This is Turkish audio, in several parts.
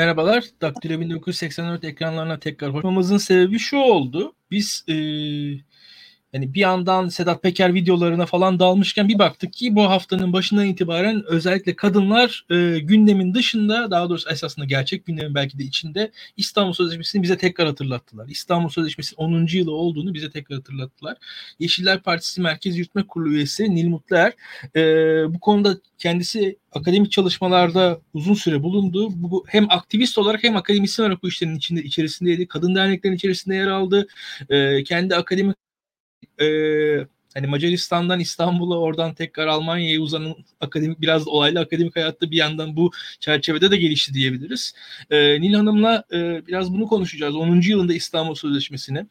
Merhabalar. Daktilo 1984 ekranlarına tekrar hoşmamızın sebebi şu oldu. Biz e, yani bir yandan Sedat Peker videolarına falan dalmışken bir baktık ki bu haftanın başından itibaren özellikle kadınlar e, gündemin dışında daha doğrusu esasında gerçek gündemin belki de içinde İstanbul Sözleşmesi'ni bize tekrar hatırlattılar. İstanbul Sözleşmesi 10. yılı olduğunu bize tekrar hatırlattılar. Yeşiller Partisi Merkez Yürütme Kurulu üyesi Nil Mutluer e, bu konuda kendisi akademik çalışmalarda uzun süre bulundu. Bu, hem aktivist olarak hem akademisyen olarak bu işlerin içinde içerisindeydi. Kadın derneklerin içerisinde yer aldı. E, kendi akademik e, hani Macaristan'dan İstanbul'a oradan tekrar Almanya'ya uzanan akademik biraz olaylı akademik hayatta bir yandan bu çerçevede de gelişti diyebiliriz. E, Nil Hanım'la e, biraz bunu konuşacağız. 10. yılında İstanbul Sözleşmesi'ni.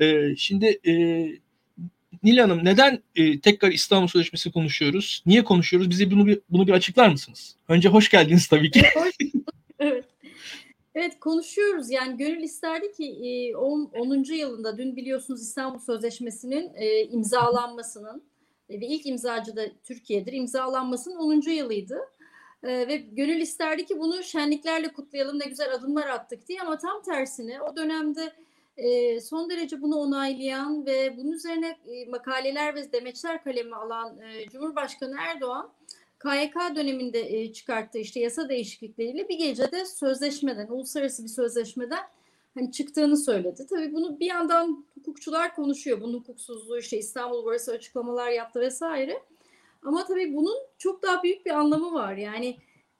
E, şimdi e, Nil Hanım neden e, tekrar İstanbul Sözleşmesi konuşuyoruz? Niye konuşuyoruz? Bize bunu bir, bunu bir açıklar mısınız? Önce hoş geldiniz tabii ki. Evet konuşuyoruz yani gönül isterdi ki 10. 10. yılında dün biliyorsunuz İstanbul Sözleşmesi'nin e, imzalanmasının e, ve ilk imzacı da Türkiye'dir imzalanmasının 10. yılıydı. E, ve gönül isterdi ki bunu şenliklerle kutlayalım ne güzel adımlar attık diye ama tam tersine o dönemde son derece bunu onaylayan ve bunun üzerine makaleler ve demeçler kalemi alan Cumhurbaşkanı Erdoğan KYK döneminde e, çıkarttığı işte yasa değişiklikleriyle bir gecede sözleşmeden, uluslararası bir sözleşmeden hani çıktığını söyledi. Tabii bunu bir yandan hukukçular konuşuyor. Bunun hukuksuzluğu işte İstanbul Barası açıklamalar yaptı vesaire. Ama tabii bunun çok daha büyük bir anlamı var. Yani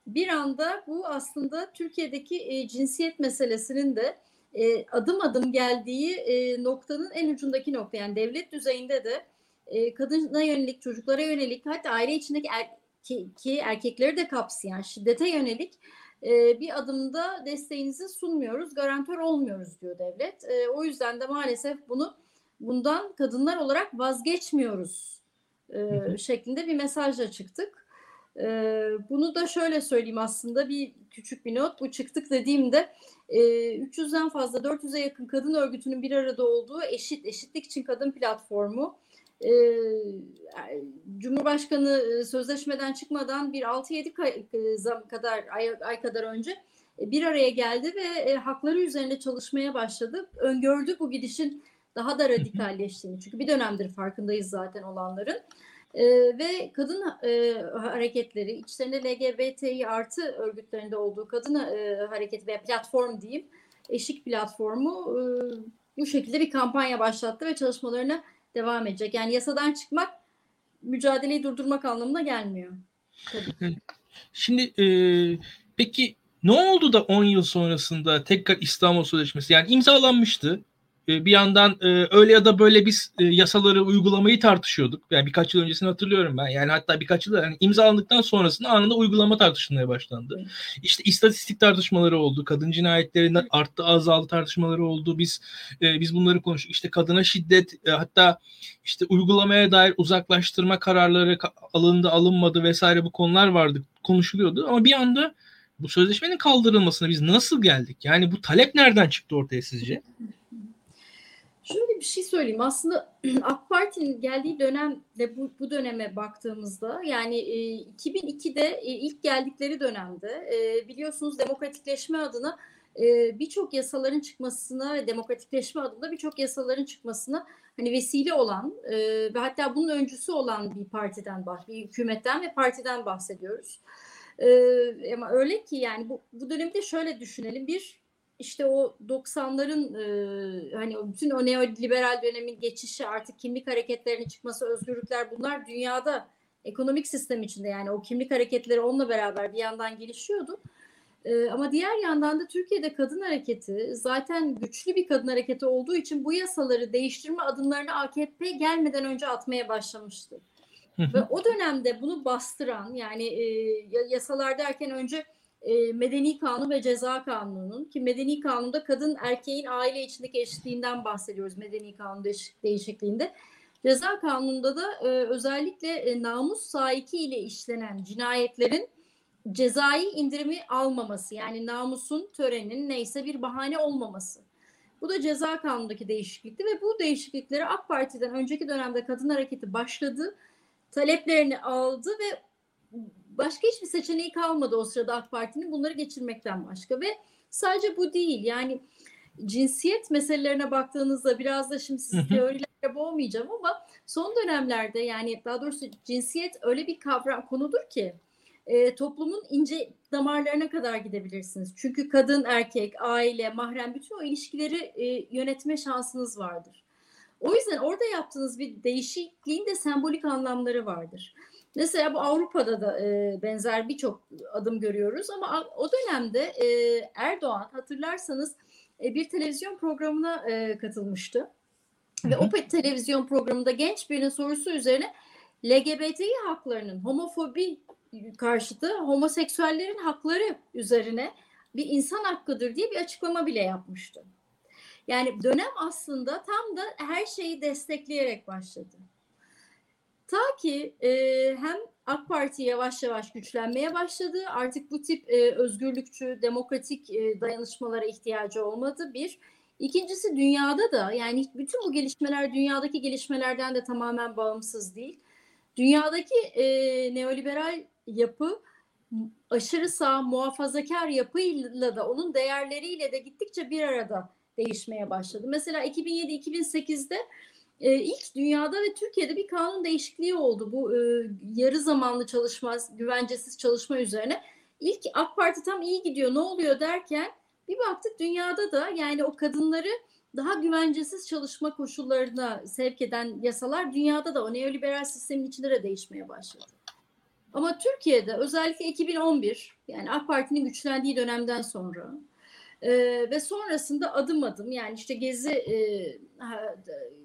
bir anda bu aslında Türkiye'deki e, cinsiyet meselesinin de e, adım adım geldiği noktanın en ucundaki nokta. Yani devlet düzeyinde de e, kadına yönelik, çocuklara yönelik hatta aile içindeki er, ki, ki erkekleri de kapsayan şiddete yönelik e, bir adımda desteğinizi sunmuyoruz, garantör olmuyoruz diyor devlet. E, o yüzden de maalesef bunu bundan kadınlar olarak vazgeçmiyoruz e, şeklinde bir mesajla çıktık. E, bunu da şöyle söyleyeyim aslında bir küçük bir not. Bu çıktık dediğimde e, 300'den fazla 400'e yakın kadın örgütünün bir arada olduğu eşit eşitlik için kadın platformu e, Cumhurbaşkanı sözleşmeden çıkmadan bir 6-7 kadar ay, ay kadar önce bir araya geldi ve e, hakları üzerinde çalışmaya başladı. Öngördü bu gidişin daha da radikalleştiğini. Çünkü bir dönemdir farkındayız zaten olanların. E, ve kadın e, hareketleri, içlerinde LGBTİ artı örgütlerinde olduğu kadın e, hareketi veya platform diyeyim, eşik platformu e, bu şekilde bir kampanya başlattı ve çalışmalarına devam edecek. Yani yasadan çıkmak mücadeleyi durdurmak anlamına gelmiyor. Tabii. Şimdi e, peki ne oldu da 10 yıl sonrasında tekrar İstanbul Sözleşmesi yani imzalanmıştı. E, bir yandan e, öyle ya da böyle biz e, yasaları uygulamayı tartışıyorduk. Yani birkaç yıl öncesini hatırlıyorum ben. Yani hatta birkaç yıl yani imzalandıktan sonrasında anında uygulama tartışılmaya başlandı. İşte istatistik tartışmaları oldu. Kadın cinayetlerinin arttı azaldı tartışmaları oldu. Biz biz bunları konuştuk. İşte kadına şiddet hatta işte uygulamaya dair uzaklaştırma kararları alındı alınmadı vesaire bu konular vardı konuşuluyordu. Ama bir anda bu sözleşmenin kaldırılmasına biz nasıl geldik? Yani bu talep nereden çıktı ortaya sizce? Şöyle bir şey söyleyeyim. Aslında AK Parti'nin geldiği dönemde bu, bu döneme baktığımızda yani e, 2002'de e, ilk geldikleri dönemde e, biliyorsunuz demokratikleşme adına e, birçok yasaların çıkmasına ve demokratikleşme adında birçok yasaların çıkmasına hani vesile olan e, ve hatta bunun öncüsü olan bir partiden bir hükümetten ve partiden bahsediyoruz. E, ama öyle ki yani bu, bu dönemde şöyle düşünelim. Bir işte o 90'ların e, hani bütün o neoliberal dönemin geçişi artık kimlik hareketlerinin çıkması, özgürlükler bunlar dünyada ekonomik sistem içinde yani o kimlik hareketleri onunla beraber bir yandan gelişiyordu. E, ama diğer yandan da Türkiye'de kadın hareketi zaten güçlü bir kadın hareketi olduğu için bu yasaları değiştirme adımlarını AKP gelmeden önce atmaya başlamıştı. Ve o dönemde bunu bastıran yani e, yasalar derken önce e, Medeni Kanun ve Ceza Kanunu'nun ki Medeni Kanun'da kadın erkeğin aile içindeki eşitliğinden bahsediyoruz Medeni Kanun değişikliğinde. Ceza Kanunu'nda da e, özellikle e, namus saiki ile işlenen cinayetlerin cezai indirimi almaması yani namusun törenin neyse bir bahane olmaması. Bu da ceza kanunundaki değişiklikti ve bu değişiklikleri AK Parti'den önceki dönemde kadın hareketi başladı. Taleplerini aldı ve başka hiçbir seçeneği kalmadı o sırada AK Parti'nin bunları geçirmekten başka ve sadece bu değil yani cinsiyet meselelerine baktığınızda biraz da şimdi sizi teorilerle boğmayacağım ama son dönemlerde yani daha doğrusu cinsiyet öyle bir kavram konudur ki e, toplumun ince damarlarına kadar gidebilirsiniz. Çünkü kadın, erkek, aile, mahrem bütün o ilişkileri e, yönetme şansınız vardır. O yüzden orada yaptığınız bir değişikliğin de sembolik anlamları vardır. Mesela bu Avrupa'da da e, benzer birçok adım görüyoruz ama o dönemde e, Erdoğan hatırlarsanız e, bir televizyon programına e, katılmıştı. Ve o televizyon programında genç birinin sorusu üzerine LGBTİ haklarının homofobi karşıtı homoseksüellerin hakları üzerine bir insan hakkıdır diye bir açıklama bile yapmıştı. Yani dönem aslında tam da her şeyi destekleyerek başladı. Ta ki e, hem AK Parti yavaş yavaş güçlenmeye başladı. Artık bu tip e, özgürlükçü, demokratik e, dayanışmalara ihtiyacı olmadı bir. İkincisi dünyada da yani bütün bu gelişmeler dünyadaki gelişmelerden de tamamen bağımsız değil. Dünyadaki e, neoliberal yapı aşırı sağ muhafazakar yapıyla da onun değerleriyle de gittikçe bir arada değişmeye başladı. Mesela 2007-2008'de e, ilk dünyada ve Türkiye'de bir kanun değişikliği oldu. Bu e, yarı zamanlı çalışma, güvencesiz çalışma üzerine. İlk AK Parti tam iyi gidiyor ne oluyor derken bir baktık dünyada da yani o kadınları daha güvencesiz çalışma koşullarına sevk eden yasalar dünyada da o neoliberal sistemin içinde de değişmeye başladı. Ama Türkiye'de özellikle 2011 yani AK Parti'nin güçlendiği dönemden sonra e, ve sonrasında adım adım yani işte gezi e,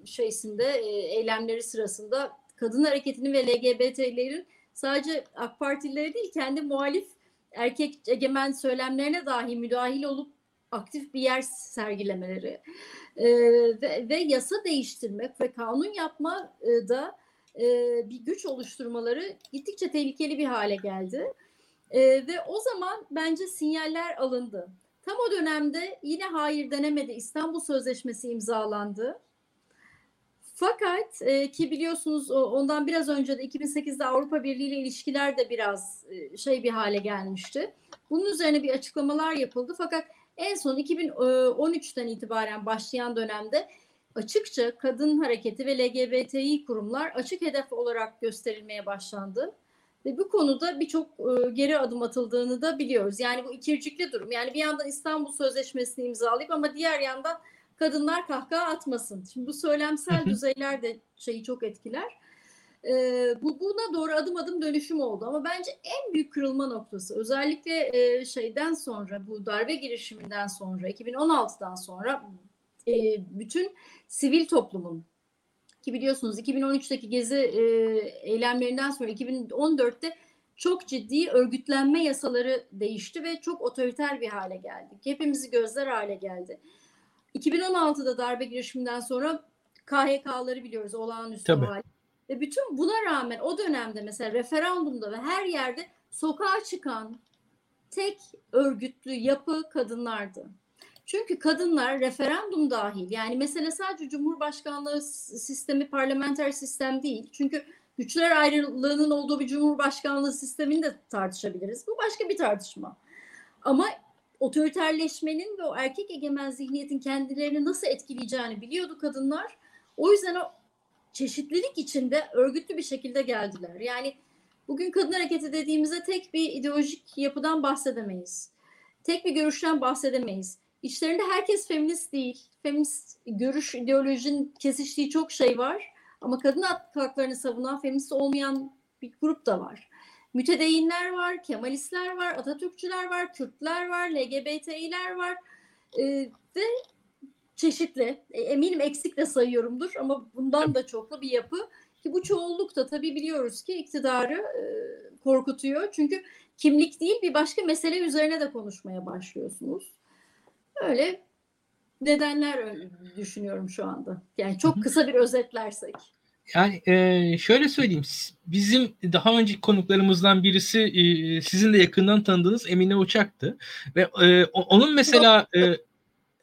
şeysinde e, eylemleri sırasında kadın hareketinin ve LGBT'lerin sadece AK Partilileri değil kendi muhalif erkek egemen söylemlerine dahi müdahil olup aktif bir yer sergilemeleri e, ve, ve yasa değiştirmek ve kanun yapma e, da e, bir güç oluşturmaları gittikçe tehlikeli bir hale geldi. E, ve o zaman bence sinyaller alındı. Tam o dönemde yine hayır denemedi İstanbul Sözleşmesi imzalandı. Fakat e, ki biliyorsunuz ondan biraz önce de 2008'de Avrupa Birliği ile ilişkiler de biraz e, şey bir hale gelmişti. Bunun üzerine bir açıklamalar yapıldı. Fakat en son 2013'ten itibaren başlayan dönemde açıkça kadın hareketi ve LGBTİ kurumlar açık hedef olarak gösterilmeye başlandı. Ve bu konuda birçok e, geri adım atıldığını da biliyoruz. Yani bu ikircikli durum. Yani bir yandan İstanbul Sözleşmesi'ni imzalayıp ama diğer yandan kadınlar kahkaha atmasın. Şimdi bu söylemsel düzeyler de şeyi çok etkiler. E, bu buna doğru adım adım dönüşüm oldu ama bence en büyük kırılma noktası özellikle e, şeyden sonra bu darbe girişiminden sonra 2016'dan sonra e, bütün sivil toplumun ki biliyorsunuz 2013'teki gezi e, eylemlerinden sonra 2014'te çok ciddi örgütlenme yasaları değişti ve çok otoriter bir hale geldi. Hepimizi gözler hale geldi. 2016'da darbe girişiminden sonra KHK'ları biliyoruz olağanüstü Tabii. hal. Ve bütün buna rağmen o dönemde mesela referandumda ve her yerde sokağa çıkan tek örgütlü yapı kadınlardı. Çünkü kadınlar referandum dahil yani mesele sadece cumhurbaşkanlığı sistemi parlamenter sistem değil. Çünkü güçler ayrılığının olduğu bir cumhurbaşkanlığı sistemini de tartışabiliriz. Bu başka bir tartışma. Ama otoriterleşmenin ve o erkek egemen zihniyetin kendilerini nasıl etkileyeceğini biliyordu kadınlar. O yüzden o çeşitlilik içinde örgütlü bir şekilde geldiler. Yani bugün kadın hareketi dediğimizde tek bir ideolojik yapıdan bahsedemeyiz. Tek bir görüşten bahsedemeyiz. İçlerinde herkes feminist değil. Feminist görüş, ideolojinin kesiştiği çok şey var. Ama kadın haklarını savunan feminist olmayan bir grup da var. Mütedeyinler var, Kemalistler var, Atatürkçüler var, Kürtler var, LGBT'ler var ee, ve çeşitli. E, eminim eksik de sayıyorumdur ama bundan da çoklu bir yapı. Ki bu çoğunluk da tabii biliyoruz ki iktidarı e, korkutuyor. Çünkü kimlik değil bir başka mesele üzerine de konuşmaya başlıyorsunuz. Öyle nedenler düşünüyorum şu anda. Yani çok kısa bir özetlersek. Yani e, şöyle söyleyeyim. Bizim daha önceki konuklarımızdan birisi e, sizin de yakından tanıdığınız Emine Uçak'tı. Ve e, onun mesela e,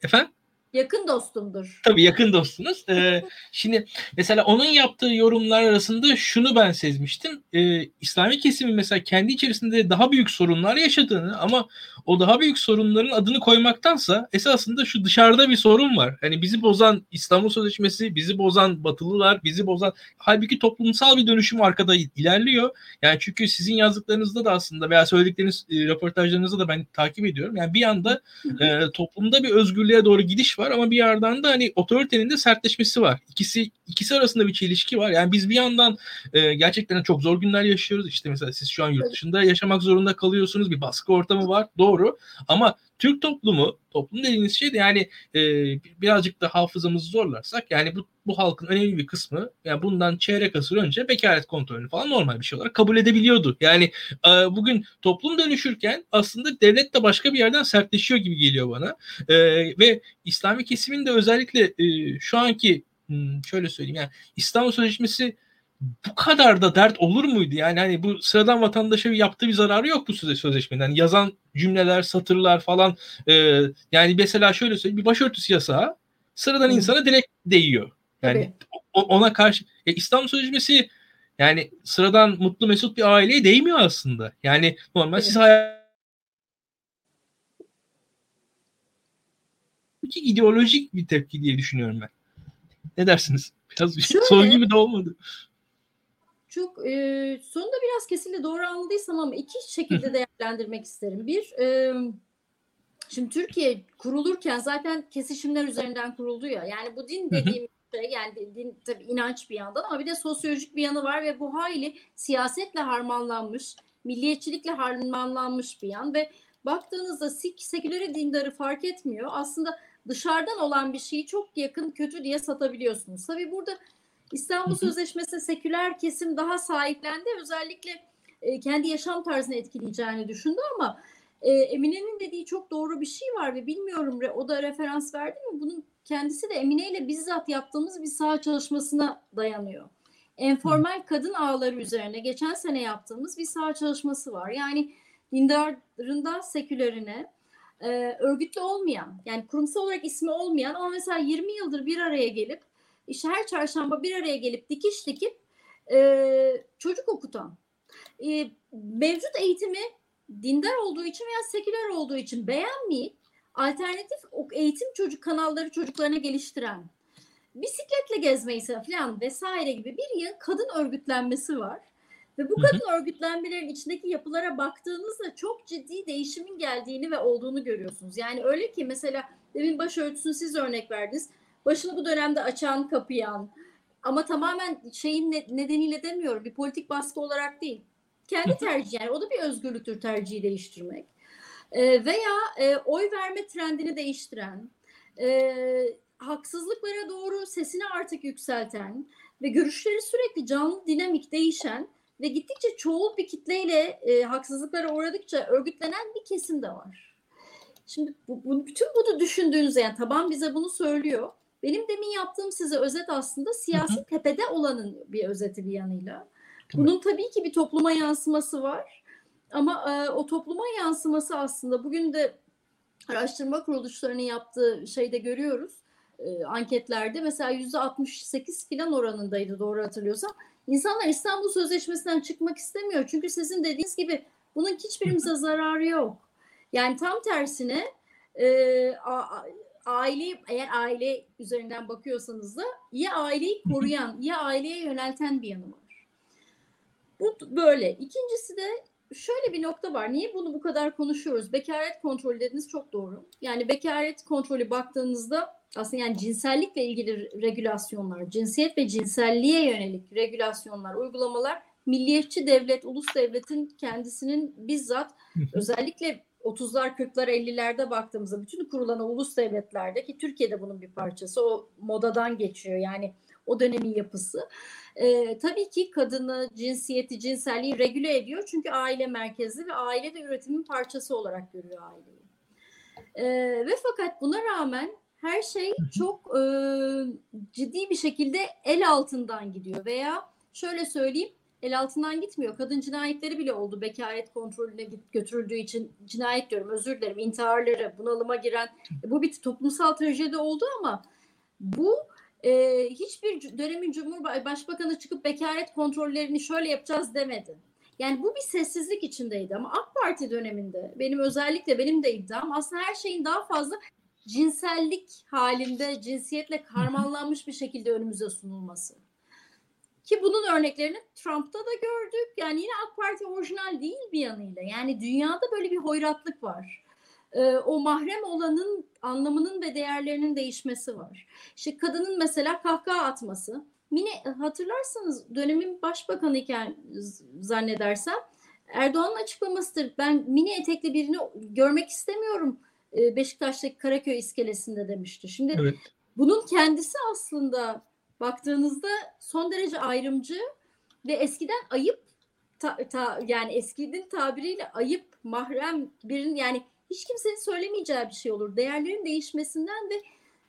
efendim? Yakın dostumdur. Tabii yakın dostunuz. Ee, şimdi mesela onun yaptığı yorumlar arasında şunu ben sezmiştim. Ee, İslami kesimin mesela kendi içerisinde daha büyük sorunlar yaşadığını ama o daha büyük sorunların adını koymaktansa esasında şu dışarıda bir sorun var. Hani bizi bozan İstanbul Sözleşmesi, bizi bozan Batılılar, bizi bozan halbuki toplumsal bir dönüşüm arkada ilerliyor. Yani çünkü sizin yazdıklarınızda da aslında veya söyledikleriniz e, röportajlarınızda da ben takip ediyorum. Yani bir anda e, toplumda bir özgürlüğe doğru gidiş var ama bir yandan da hani otoritenin de sertleşmesi var. İkisi ikisi arasında bir çelişki var. Yani biz bir yandan e, gerçekten çok zor günler yaşıyoruz. İşte mesela siz şu an yurt dışında yaşamak zorunda kalıyorsunuz. Bir baskı ortamı var. Doğru. Ama Türk toplumu, toplum dediğiniz şey de yani e, birazcık da hafızamızı zorlarsak yani bu, bu halkın önemli bir kısmı yani bundan çeyrek asır önce bekaret kontrolünü falan normal bir şey olarak kabul edebiliyordu. Yani e, bugün toplum dönüşürken aslında devlet de başka bir yerden sertleşiyor gibi geliyor bana. E, ve İslami kesimin de özellikle e, şu anki hmm, şöyle söyleyeyim yani İstanbul Sözleşmesi bu kadar da dert olur muydu? Yani hani bu sıradan vatandaşa yaptığı bir zararı yok bu sözleşmeden. Yani yazan cümleler, satırlar falan. E, yani mesela şöyle söyleyeyim bir başörtüsü yasağı sıradan insana direkt değiyor. Yani o, ona karşı e, İstanbul Sözleşmesi yani sıradan mutlu mesut bir aileye değmiyor aslında. Yani normal siz hayal ideolojik bir tepki diye düşünüyorum ben. Ne dersiniz? Biraz Şöyle, soru gibi de olmadı çok e, sonunda biraz kesinlikle doğru anladıysam ama iki şekilde değerlendirmek isterim. Bir, e, şimdi Türkiye kurulurken zaten kesişimler üzerinden kuruldu ya. Yani bu din dediğim şey yani din tabii inanç bir yandan ama bir de sosyolojik bir yanı var ve bu hayli siyasetle harmanlanmış, milliyetçilikle harmanlanmış bir yan ve baktığınızda sik, seküleri dindarı fark etmiyor. Aslında dışarıdan olan bir şeyi çok yakın kötü diye satabiliyorsunuz. Tabii burada İstanbul Sözleşmesi seküler kesim daha sahiplendi. Özellikle e, kendi yaşam tarzını etkileyeceğini düşündü ama e, Emine'nin dediği çok doğru bir şey var ve bilmiyorum o da referans verdi mi? Bunun kendisi de Emine ile bizzat yaptığımız bir saha çalışmasına dayanıyor. Enformal kadın ağları üzerine geçen sene yaptığımız bir saha çalışması var. Yani dindarında sekülerine e, örgütlü olmayan yani kurumsal olarak ismi olmayan ama mesela 20 yıldır bir araya gelip işte her çarşamba bir araya gelip dikiş dikip e, çocuk okutan e, mevcut eğitimi dindar olduğu için veya seküler olduğu için beğenmeyip alternatif eğitim çocuk kanalları çocuklarına geliştiren bisikletle gezmeyi falan vesaire gibi bir yıl kadın örgütlenmesi var. Ve bu kadın hı hı. örgütlenmelerin içindeki yapılara baktığınızda çok ciddi değişimin geldiğini ve olduğunu görüyorsunuz. Yani öyle ki mesela demin başörtüsünü siz örnek verdiniz başını bu dönemde açan, kapayan ama tamamen şeyin nedeniyle demiyorum. Bir politik baskı olarak değil. Kendi tercih yani o da bir özgürlüktür tercihi değiştirmek. E, veya e, oy verme trendini değiştiren, e, haksızlıklara doğru sesini artık yükselten ve görüşleri sürekli canlı, dinamik değişen ve gittikçe çoğul bir kitleyle e, haksızlıklara uğradıkça örgütlenen bir kesim de var. Şimdi bu, bu, bütün bunu düşündüğünüzde yani taban bize bunu söylüyor. Benim demin yaptığım size özet aslında siyasi tepede olanın bir özeti bir yanıyla. Bunun tabii ki bir topluma yansıması var. Ama e, o topluma yansıması aslında bugün de araştırma kuruluşlarının yaptığı şeyde görüyoruz. E, anketlerde mesela yüzde 68 filan oranındaydı doğru hatırlıyorsam. İnsanlar İstanbul Sözleşmesi'nden çıkmak istemiyor. Çünkü sizin dediğiniz gibi bunun hiçbirimize zararı yok. Yani tam tersine e, a, aile eğer aile üzerinden bakıyorsanız da ya aileyi koruyan ya aileye yönelten bir yanı var. Bu böyle. İkincisi de şöyle bir nokta var. Niye bunu bu kadar konuşuyoruz? Bekaret kontrolü dediniz çok doğru. Yani bekaret kontrolü baktığınızda aslında yani cinsellikle ilgili regülasyonlar, cinsiyet ve cinselliğe yönelik regülasyonlar, uygulamalar milliyetçi devlet, ulus devletin kendisinin bizzat özellikle 30'lar, 40'lar, 50'lerde baktığımızda bütün kurulan ulus devletlerde ki Türkiye'de bunun bir parçası o modadan geçiyor yani o dönemin yapısı. Ee, tabii ki kadını, cinsiyeti, cinselliği regüle ediyor çünkü aile merkezli ve aile de üretimin parçası olarak görüyor aileyi. Ee, ve fakat buna rağmen her şey çok e, ciddi bir şekilde el altından gidiyor veya şöyle söyleyeyim el altından gitmiyor. Kadın cinayetleri bile oldu bekaret kontrolüne götürüldüğü için cinayet diyorum özür dilerim intiharları bunalıma giren bu bir toplumsal trajedi oldu ama bu e, hiçbir dönemin Cumhurbaşkanı çıkıp bekaret kontrollerini şöyle yapacağız demedi. Yani bu bir sessizlik içindeydi ama AK Parti döneminde benim özellikle benim de iddiam aslında her şeyin daha fazla cinsellik halinde cinsiyetle karmanlanmış bir şekilde önümüze sunulması. Ki bunun örneklerini Trump'ta da gördük. Yani yine AK Parti orijinal değil bir yanıyla. Yani dünyada böyle bir hoyratlık var. Ee, o mahrem olanın anlamının ve değerlerinin değişmesi var. İşte kadının mesela kahkaha atması. Mine hatırlarsanız dönemin başbakanı iken zannedersem Erdoğan'ın açıklamasıdır. Ben mini etekli birini görmek istemiyorum e, Beşiktaş'taki Karaköy iskelesinde demişti. Şimdi evet. bunun kendisi aslında baktığınızda son derece ayrımcı ve eskiden ayıp ta, ta, yani eskinin tabiriyle ayıp mahrem birinin yani hiç kimsenin söylemeyeceği bir şey olur. Değerlerin değişmesinden ve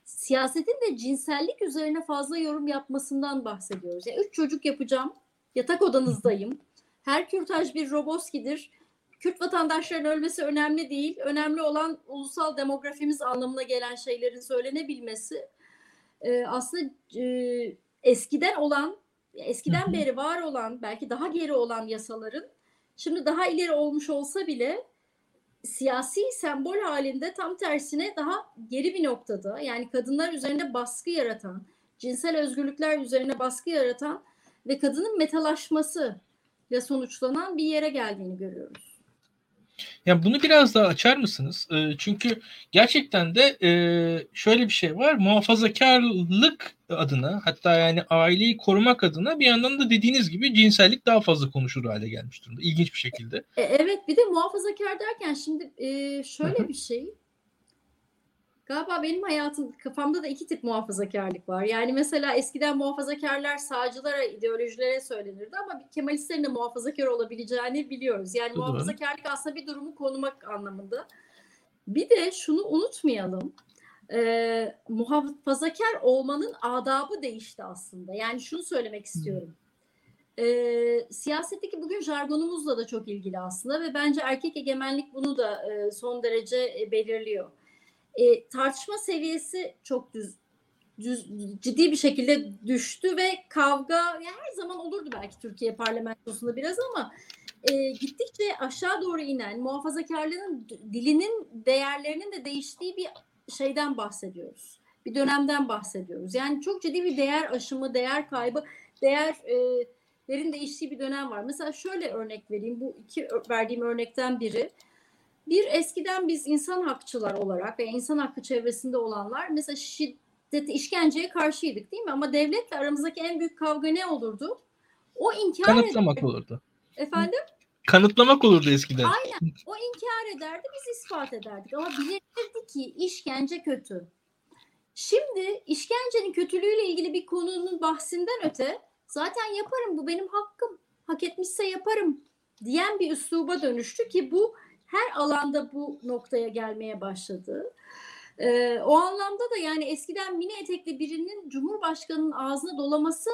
siyasetin de cinsellik üzerine fazla yorum yapmasından bahsediyoruz. Yani üç çocuk yapacağım, yatak odanızdayım. Her kürtaj bir Roboski'dir. Kürt vatandaşların ölmesi önemli değil. Önemli olan ulusal demografimiz anlamına gelen şeylerin söylenebilmesi. Ee, aslında e, eskiden olan, eskiden beri var olan, belki daha geri olan yasaların şimdi daha ileri olmuş olsa bile siyasi sembol halinde tam tersine daha geri bir noktada yani kadınlar üzerinde baskı yaratan, cinsel özgürlükler üzerine baskı yaratan ve kadının metalaşması ile sonuçlanan bir yere geldiğini görüyoruz. Yani bunu biraz daha açar mısınız? E, çünkü gerçekten de e, şöyle bir şey var. Muhafazakarlık adına hatta yani aileyi korumak adına bir yandan da dediğiniz gibi cinsellik daha fazla konuşulur hale gelmiş durumda. İlginç bir şekilde. E, evet bir de muhafazakar derken şimdi e, şöyle bir şey. Galiba benim hayatım kafamda da iki tip muhafazakarlık var. Yani mesela eskiden muhafazakarlar sağcılara, ideolojilere söylenirdi ama Kemalistlerin de muhafazakar olabileceğini biliyoruz. Yani Doğru. muhafazakarlık aslında bir durumu konumak anlamında. Bir de şunu unutmayalım. E, muhafazakar olmanın adabı değişti aslında. Yani şunu söylemek istiyorum. E, siyasetteki bugün jargonumuzla da çok ilgili aslında ve bence erkek egemenlik bunu da e, son derece belirliyor e, tartışma seviyesi çok düz, düz ciddi bir şekilde düştü ve kavga yani her zaman olurdu belki Türkiye parlamentosunda biraz ama e, gittikçe aşağı doğru inen muhafazakarlığın dilinin değerlerinin de değiştiği bir şeyden bahsediyoruz. Bir dönemden bahsediyoruz. Yani çok ciddi bir değer aşımı, değer kaybı, değerlerin değiştiği bir dönem var. Mesela şöyle örnek vereyim. Bu iki verdiğim örnekten biri. Bir eskiden biz insan hakçılar olarak ve insan hakkı çevresinde olanlar mesela şiddeti, işkenceye karşıydık değil mi? Ama devletle aramızdaki en büyük kavga ne olurdu? O inkar Kanıtlamak ederdi. olurdu. Efendim? Kanıtlamak olurdu eskiden. Aynen. O inkar ederdi, biz ispat ederdik. Ama bilirdi ki işkence kötü. Şimdi işkencenin kötülüğüyle ilgili bir konunun bahsinden öte zaten yaparım bu benim hakkım. Hak etmişse yaparım diyen bir üsluba dönüştü ki bu her alanda bu noktaya gelmeye başladı. Ee, o anlamda da yani eskiden mini etekli birinin Cumhurbaşkanı'nın ağzına dolaması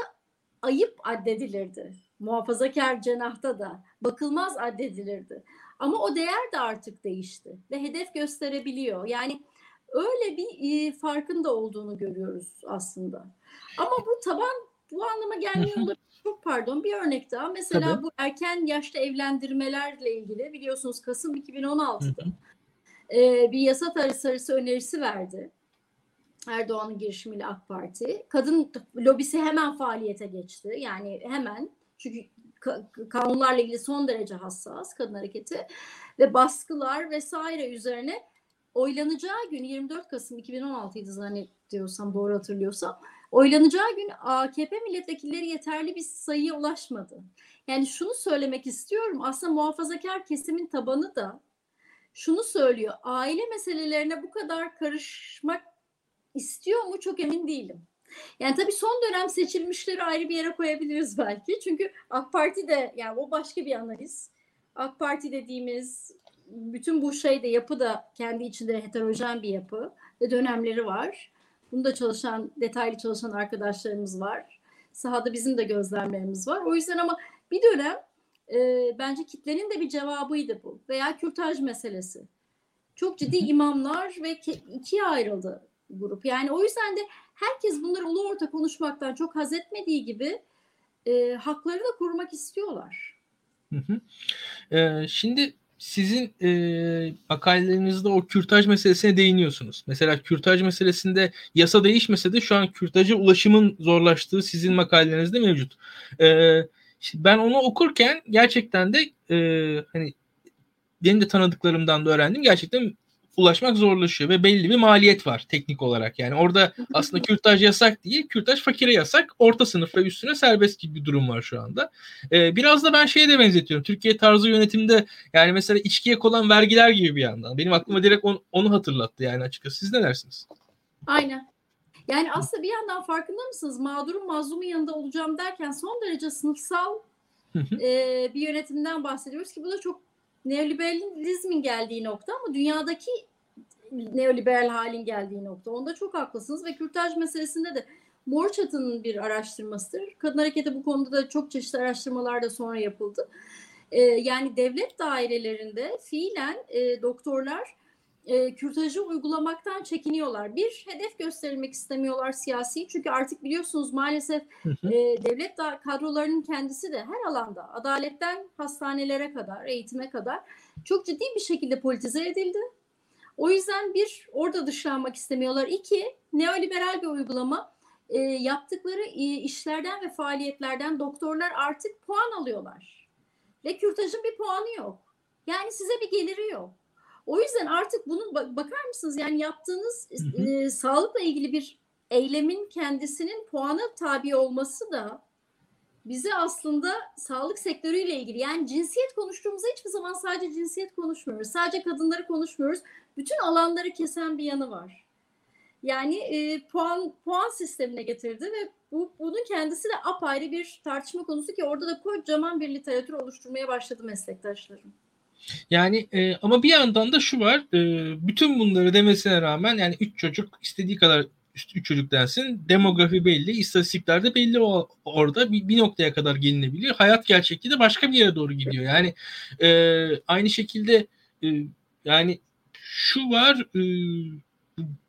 ayıp addedilirdi. Muhafazakar cenahta da bakılmaz addedilirdi. Ama o değer de artık değişti ve hedef gösterebiliyor. Yani öyle bir e, farkın da olduğunu görüyoruz aslında. Ama bu taban bu anlama gelmiyor olabilir çok pardon bir örnek daha. Mesela Tabii. bu erken yaşta evlendirmelerle ilgili biliyorsunuz Kasım 2016'da e, bir yasa tasarısı önerisi verdi. Erdoğan'ın girişimiyle AK Parti. Kadın lobisi hemen faaliyete geçti. Yani hemen çünkü kanunlarla ilgili son derece hassas kadın hareketi ve baskılar vesaire üzerine oylanacağı gün 24 Kasım 2016'ydı zannediyorsam doğru hatırlıyorsam Oylanacağı gün AKP milletvekilleri yeterli bir sayıya ulaşmadı. Yani şunu söylemek istiyorum. Aslında muhafazakar kesimin tabanı da şunu söylüyor. Aile meselelerine bu kadar karışmak istiyor mu çok emin değilim. Yani tabii son dönem seçilmişleri ayrı bir yere koyabiliriz belki. Çünkü AK Parti de yani o başka bir analiz. AK Parti dediğimiz bütün bu şey yapı da kendi içinde heterojen bir yapı ve dönemleri var. Bunda çalışan, detaylı çalışan arkadaşlarımız var. Sahada bizim de gözlemlerimiz var. O yüzden ama Bir dönem e, bence kitlenin de bir cevabıydı bu. Veya kürtaj meselesi. Çok ciddi imamlar ve ikiye ayrıldı grup. Yani o yüzden de herkes bunları ulu orta konuşmaktan çok haz etmediği gibi e, hakları da korumak istiyorlar. Hı hı. Ee, şimdi sizin e, makalelerinizde o kürtaj meselesine değiniyorsunuz. Mesela kürtaj meselesinde yasa değişmese de şu an kürtaja ulaşımın zorlaştığı sizin makalelerinizde mevcut. E, ben onu okurken gerçekten de e, hani benim de tanıdıklarımdan da öğrendim. Gerçekten ulaşmak zorlaşıyor ve belli bir maliyet var teknik olarak. Yani orada aslında kürtaj yasak değil, kürtaj fakire yasak, orta sınıf ve üstüne serbest gibi bir durum var şu anda. Ee, biraz da ben şeye de benzetiyorum. Türkiye tarzı yönetimde yani mesela içkiye konan vergiler gibi bir yandan. Benim aklıma direkt on, onu hatırlattı yani açıkçası. Siz ne dersiniz? Aynen. Yani aslında bir yandan farkında mısınız? Mağdurun mazlumun yanında olacağım derken son derece sınıfsal e, bir yönetimden bahsediyoruz ki bu da çok neoliberalizmin geldiği nokta ama dünyadaki neoliberal halin geldiği nokta. Onda çok haklısınız ve kürtaj meselesinde de Mor Çatı'nın bir araştırmasıdır. Kadın hareketi bu konuda da çok çeşitli araştırmalar da sonra yapıldı. Ee, yani devlet dairelerinde fiilen e, doktorlar e, kürtajı uygulamaktan çekiniyorlar. Bir, hedef gösterilmek istemiyorlar siyasi. Çünkü artık biliyorsunuz maalesef e, devlet kadrolarının kendisi de her alanda adaletten hastanelere kadar, eğitime kadar çok ciddi bir şekilde politize edildi. O yüzden bir, orada dışlanmak istemiyorlar. İki, neoliberal bir uygulama. E, yaptıkları e, işlerden ve faaliyetlerden doktorlar artık puan alıyorlar. Ve kürtajın bir puanı yok. Yani size bir geliri yok. O yüzden artık bunun bakar mısınız yani yaptığınız e, sağlıkla ilgili bir eylemin kendisinin puana tabi olması da bize aslında sağlık sektörüyle ilgili yani cinsiyet konuştuğumuzda hiçbir zaman sadece cinsiyet konuşmuyoruz. Sadece kadınları konuşmuyoruz. Bütün alanları kesen bir yanı var. Yani e, puan puan sistemine getirdi ve bu bunun kendisi de apayrı bir tartışma konusu ki orada da kocaman bir literatür oluşturmaya başladı meslektaşlarım. Yani e, ama bir yandan da şu var. E, bütün bunları demesine rağmen yani üç çocuk istediği kadar üç çocuk dersin. Demografi belli, istatistikler de belli o, orada bir, bir noktaya kadar gelinebiliyor. Hayat gerçekliği de başka bir yere doğru gidiyor. Yani e, aynı şekilde e, yani şu var e,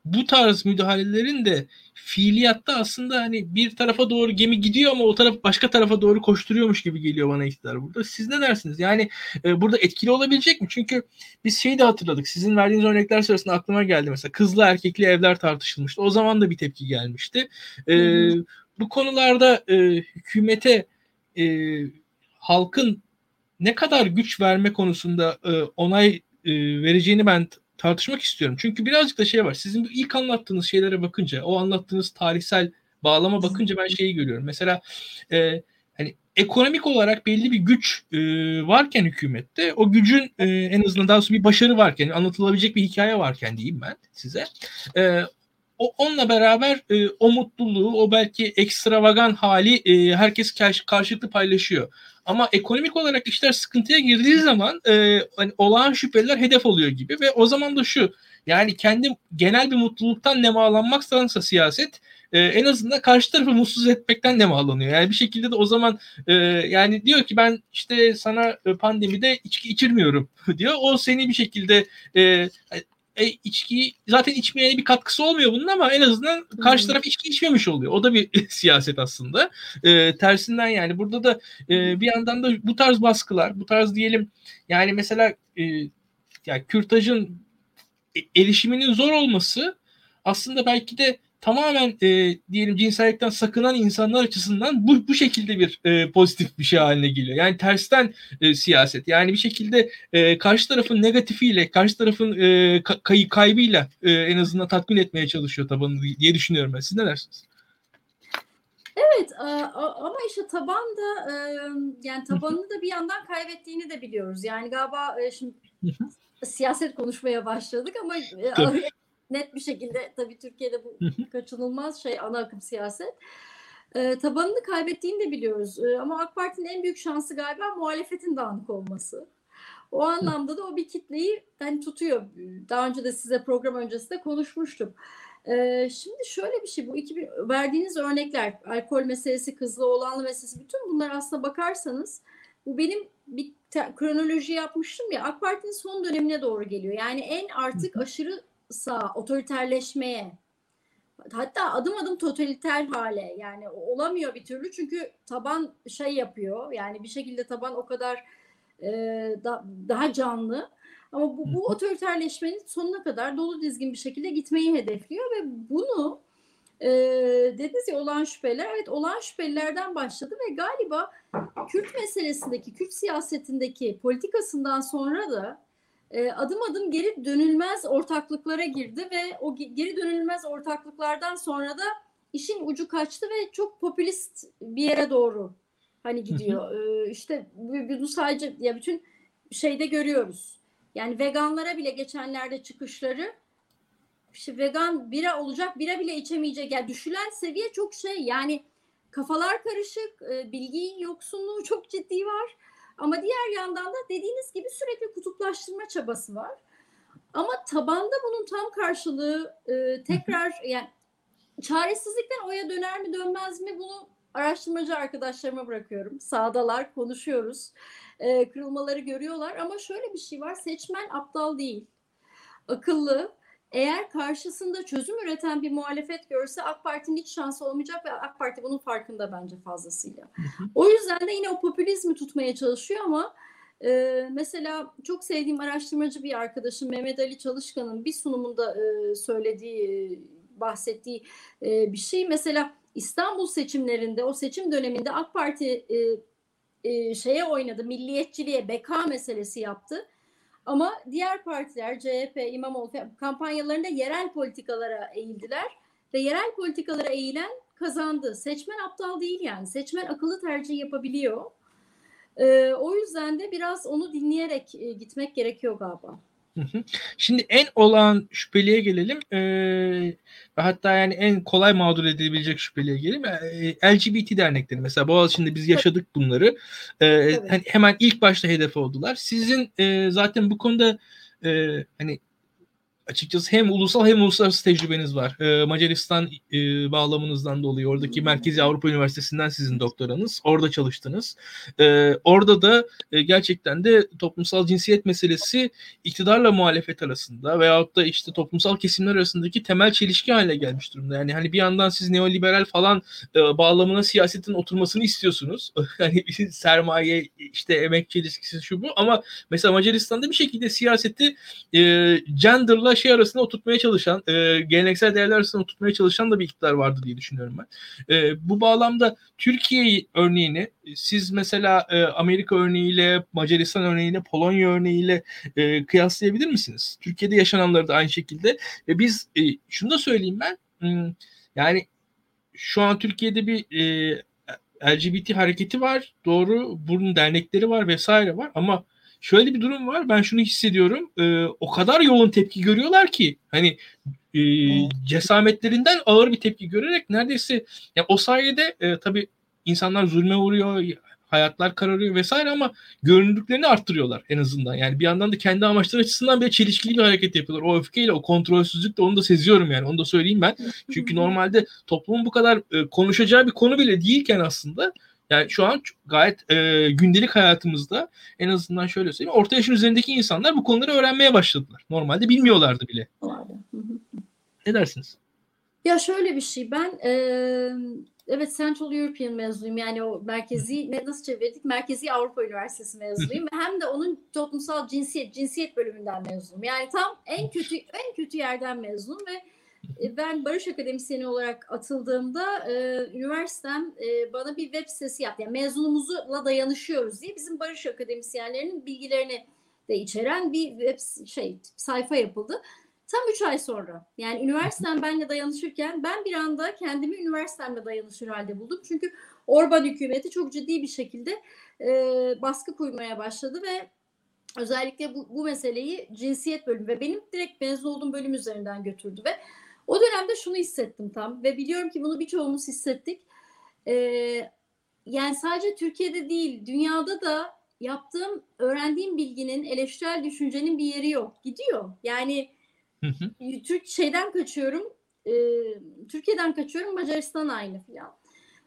bu tarz müdahalelerin de fiiliyatta aslında hani bir tarafa doğru gemi gidiyor ama o taraf başka tarafa doğru koşturuyormuş gibi geliyor bana iktidar burada. Siz ne dersiniz? Yani e, burada etkili olabilecek mi? Çünkü biz şeyi de hatırladık. Sizin verdiğiniz örnekler sırasında aklıma geldi mesela kızlı erkekli evler tartışılmıştı. O zaman da bir tepki gelmişti. E, bu konularda e, hükümete e, halkın ne kadar güç verme konusunda e, onay e, vereceğini ben tartışmak istiyorum. Çünkü birazcık da şey var. Sizin ilk anlattığınız şeylere bakınca, o anlattığınız tarihsel bağlama bakınca ben şeyi görüyorum. Mesela e, hani ekonomik olarak belli bir güç e, varken hükümette o gücün e, en azından daha sonra bir başarı varken anlatılabilecek bir hikaye varken diyeyim ben size. E, o onunla beraber e, o mutluluğu, o belki ekstravagan hali e, herkes karşılıklı paylaşıyor. Ama ekonomik olarak işler sıkıntıya girdiği zaman e, hani olağan şüpheliler hedef oluyor gibi ve o zaman da şu yani kendi genel bir mutluluktan nemalanmaksansa siyaset e, en azından karşı tarafı mutsuz etmekten nemalanıyor. Yani bir şekilde de o zaman e, yani diyor ki ben işte sana pandemide içki içirmiyorum diyor. O seni bir şekilde e, e, içkiyi zaten içmeyene bir katkısı olmuyor bunun ama en azından karşı hmm. taraf içki içmemiş oluyor. O da bir siyaset aslında. E, tersinden yani burada da e, bir yandan da bu tarz baskılar, bu tarz diyelim yani mesela e, yani kürtajın e, erişiminin zor olması aslında belki de tamamen e, diyelim cinsellikten sakınan insanlar açısından bu bu şekilde bir e, pozitif bir şey haline geliyor. Yani tersten e, siyaset. Yani bir şekilde e, karşı tarafın negatifiyle, karşı tarafın e, kay, kaybıyla e, en azından tatmin etmeye çalışıyor tabanını diye düşünüyorum ben. Siz ne dersiniz? Evet ama işte taban da yani tabanını da bir yandan kaybettiğini de biliyoruz. Yani galiba şimdi siyaset konuşmaya başladık ama net bir şekilde tabii Türkiye'de bu kaçınılmaz şey ana akım siyaset. E, tabanını kaybettiğini de biliyoruz. E, ama AK Parti'nin en büyük şansı galiba muhalefetin dağınık olması. O anlamda da o bir kitleyi yani tutuyor. Daha önce de size program öncesinde konuşmuştum. Ee, şimdi şöyle bir şey bu 2000 verdiğiniz örnekler alkol meselesi, kızlı oğlanlı meselesi bütün bunlar aslında bakarsanız bu benim bir te- kronoloji yapmıştım ya AK Parti'nin son dönemine doğru geliyor. Yani en artık aşırı sağ otoriterleşmeye hatta adım adım totaliter hale yani olamıyor bir türlü. Çünkü taban şey yapıyor yani bir şekilde taban o kadar e, da, daha canlı. Ama bu, bu otoriterleşmenin sonuna kadar dolu dizgin bir şekilde gitmeyi hedefliyor ve bunu e, dediniz ya olan şüpheler evet olan şüphelilerden başladı ve galiba Kürt meselesindeki Kürt siyasetindeki politikasından sonra da e, adım adım geri dönülmez ortaklıklara girdi ve o geri dönülmez ortaklıklardan sonra da işin ucu kaçtı ve çok popülist bir yere doğru hani gidiyor. Ee, işte bunu sadece ya bütün şeyde görüyoruz. Yani veganlara bile geçenlerde çıkışları işte vegan bira olacak bira bile içemeyecek. Yani düşülen seviye çok şey yani kafalar karışık, e, bilgi yoksunluğu çok ciddi var. Ama diğer yandan da dediğiniz gibi sürekli kutuplaştırma çabası var. Ama tabanda bunun tam karşılığı e, tekrar yani çaresizlikten oya döner mi dönmez mi bunu araştırmacı arkadaşlarıma bırakıyorum. Sağdalar, konuşuyoruz. E, kırılmaları görüyorlar ama şöyle bir şey var. Seçmen aptal değil. Akıllı. Eğer karşısında çözüm üreten bir muhalefet görse AK Parti'nin hiç şansı olmayacak ve AK Parti bunun farkında bence fazlasıyla. O yüzden de yine o popülizmi tutmaya çalışıyor ama e, mesela çok sevdiğim araştırmacı bir arkadaşım Mehmet Ali Çalışkan'ın bir sunumunda e, söylediği, bahsettiği e, bir şey. Mesela İstanbul seçimlerinde o seçim döneminde AK Parti e, e, şeye oynadı, milliyetçiliğe, beka meselesi yaptı. Ama diğer partiler, CHP, İmamoğlu kampanyalarında yerel politikalara eğildiler ve yerel politikalara eğilen kazandı. Seçmen aptal değil yani. Seçmen akıllı tercih yapabiliyor. Ee, o yüzden de biraz onu dinleyerek e, gitmek gerekiyor galiba. Şimdi en olağan şüpheliye gelelim. Ee, hatta yani en kolay mağdur edilebilecek şüpheliye gelelim. Ee, LGBT dernekleri mesela Boğaziçi'nde biz yaşadık bunları. Ee, hani hemen ilk başta hedef oldular. Sizin e, zaten bu konuda e, hani açıkçası hem ulusal hem uluslararası tecrübeniz var. E, Macaristan e, bağlamınızdan dolayı oradaki Merkezi Avrupa Üniversitesi'nden sizin doktoranız. Orada çalıştınız. E, orada da e, gerçekten de toplumsal cinsiyet meselesi iktidarla muhalefet arasında veyahut da işte toplumsal kesimler arasındaki temel çelişki haline gelmiş durumda. Yani hani bir yandan siz neoliberal falan e, bağlamına siyasetin oturmasını istiyorsunuz. hani sermaye işte emek çelişkisi şu bu ama mesela Macaristan'da bir şekilde siyaseti e, gender'la şey arasında oturtmaya çalışan, e, geleneksel değerler arasında oturtmaya çalışan da bir iktidar vardı diye düşünüyorum ben. E, bu bağlamda Türkiye örneğini siz mesela e, Amerika örneğiyle, Macaristan örneğiyle, Polonya örneğiyle e, kıyaslayabilir misiniz? Türkiye'de yaşananları da aynı şekilde. Ve biz e, şunu da söyleyeyim ben. Hmm, yani şu an Türkiye'de bir e, LGBT hareketi var. Doğru. Bunun dernekleri var vesaire var ama şöyle bir durum var. Ben şunu hissediyorum. E, o kadar yoğun tepki görüyorlar ki hani e, cesametlerinden ağır bir tepki görerek neredeyse yani o sayede e, tabii insanlar zulme uğruyor, hayatlar kararıyor vesaire ama görünürlüklerini arttırıyorlar en azından. Yani bir yandan da kendi amaçları açısından bile çelişkili bir hareket yapıyorlar. O öfkeyle, o kontrolsüzlükle onu da seziyorum yani. Onu da söyleyeyim ben. Çünkü normalde toplumun bu kadar e, konuşacağı bir konu bile değilken aslında yani şu an gayet e, gündelik hayatımızda en azından şöyle söyleyeyim orta yaşın üzerindeki insanlar bu konuları öğrenmeye başladılar. Normalde bilmiyorlardı bile. ne dersiniz? Ya şöyle bir şey ben e, evet Central European mezunuyum. Yani o merkezi ne nasıl çevirdik? Merkezi Avrupa Üniversitesi mezunuyum hem de onun toplumsal cinsiyet cinsiyet bölümünden mezunum. Yani tam en kötü en kötü yerden mezunum ve ben barış akademisyeni olarak atıldığımda e, üniversitem e, bana bir web sitesi yaptı. Yani mezunumuzla dayanışıyoruz diye bizim barış akademisyenlerinin bilgilerini de içeren bir web şey sayfa yapıldı. Tam üç ay sonra yani üniversitem benle dayanışırken ben bir anda kendimi üniversitemle dayanışır halde buldum. Çünkü Orban hükümeti çok ciddi bir şekilde e, baskı kurmaya başladı ve özellikle bu, bu meseleyi cinsiyet bölümü ve benim direkt mezun olduğum bölüm üzerinden götürdü ve o dönemde şunu hissettim tam ve biliyorum ki bunu birçoğumuz hissettik. Ee, yani sadece Türkiye'de değil, dünyada da yaptığım, öğrendiğim bilginin, eleştirel düşüncenin bir yeri yok. Gidiyor. Yani Türk şeyden kaçıyorum. e, Türkiye'den kaçıyorum Macaristan aynı filan.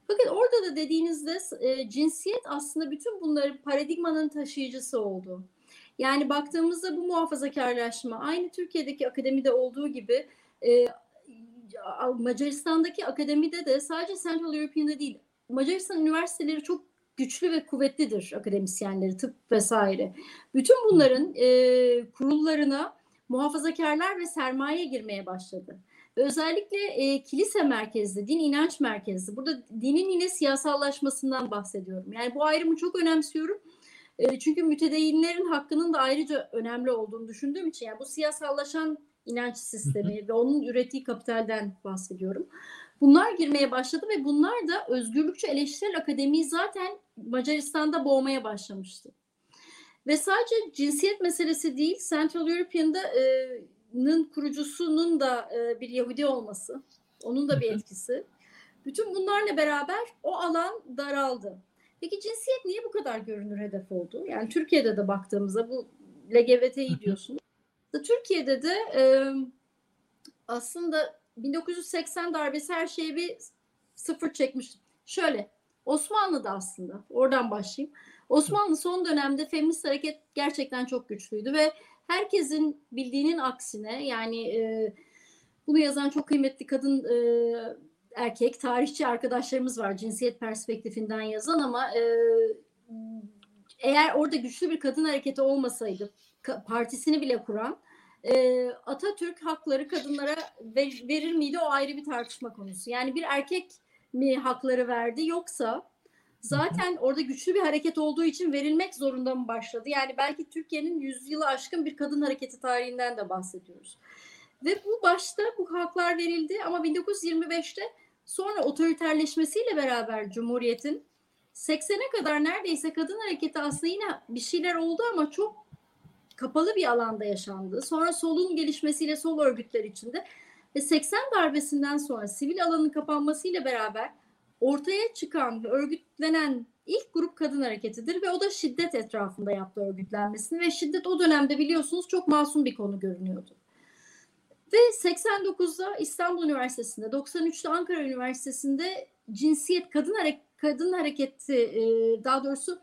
Fakat orada da dediğinizde e, cinsiyet aslında bütün bunları paradigmanın taşıyıcısı oldu. Yani baktığımızda bu muhafazakarlaşma aynı Türkiye'deki akademide olduğu gibi e, Macaristan'daki akademide de sadece Central European'da değil Macaristan üniversiteleri çok güçlü ve kuvvetlidir akademisyenleri, tıp vesaire. Bütün bunların e, kurullarına muhafazakarlar ve sermaye girmeye başladı. Özellikle e, kilise merkezli, din inanç merkezli. Burada dinin yine siyasallaşmasından bahsediyorum. Yani bu ayrımı çok önemsiyorum. E, çünkü mütedeyinlerin hakkının da ayrıca önemli olduğunu düşündüğüm için yani bu siyasallaşan inanç sistemi ve onun ürettiği kapitalden bahsediyorum. Bunlar girmeye başladı ve bunlar da özgürlükçü eleştirel akademiyi zaten Macaristan'da boğmaya başlamıştı. Ve sadece cinsiyet meselesi değil, Central European'da e, nın kurucusunun da e, bir Yahudi olması, onun da bir etkisi. Bütün bunlarla beraber o alan daraldı. Peki cinsiyet niye bu kadar görünür hedef oldu? Yani Türkiye'de de baktığımızda bu LGBT'yi diyorsunuz. Türkiye'de de e, aslında 1980 darbesi her şeyi bir sıfır çekmiş. Şöyle Osmanlı'da aslında oradan başlayayım. Osmanlı son dönemde feminist hareket gerçekten çok güçlüydü ve herkesin bildiğinin aksine yani e, bunu yazan çok kıymetli kadın e, erkek tarihçi arkadaşlarımız var cinsiyet perspektifinden yazan ama e, eğer orada güçlü bir kadın hareketi olmasaydı partisini bile kuran e, Atatürk hakları kadınlara ver, verir miydi o ayrı bir tartışma konusu. Yani bir erkek mi hakları verdi yoksa zaten orada güçlü bir hareket olduğu için verilmek zorunda mı başladı? Yani belki Türkiye'nin yüzyılı aşkın bir kadın hareketi tarihinden de bahsediyoruz. Ve bu başta bu haklar verildi ama 1925'te sonra otoriterleşmesiyle beraber Cumhuriyet'in 80'e kadar neredeyse kadın hareketi aslında yine bir şeyler oldu ama çok kapalı bir alanda yaşandı. Sonra solun gelişmesiyle sol örgütler içinde ve 80 darbesinden sonra sivil alanın kapanmasıyla beraber ortaya çıkan ve örgütlenen ilk grup kadın hareketidir ve o da şiddet etrafında yaptı örgütlenmesini ve şiddet o dönemde biliyorsunuz çok masum bir konu görünüyordu. Ve 89'da İstanbul Üniversitesi'nde, 93'te Ankara Üniversitesi'nde cinsiyet kadın hareket kadın hareketi daha doğrusu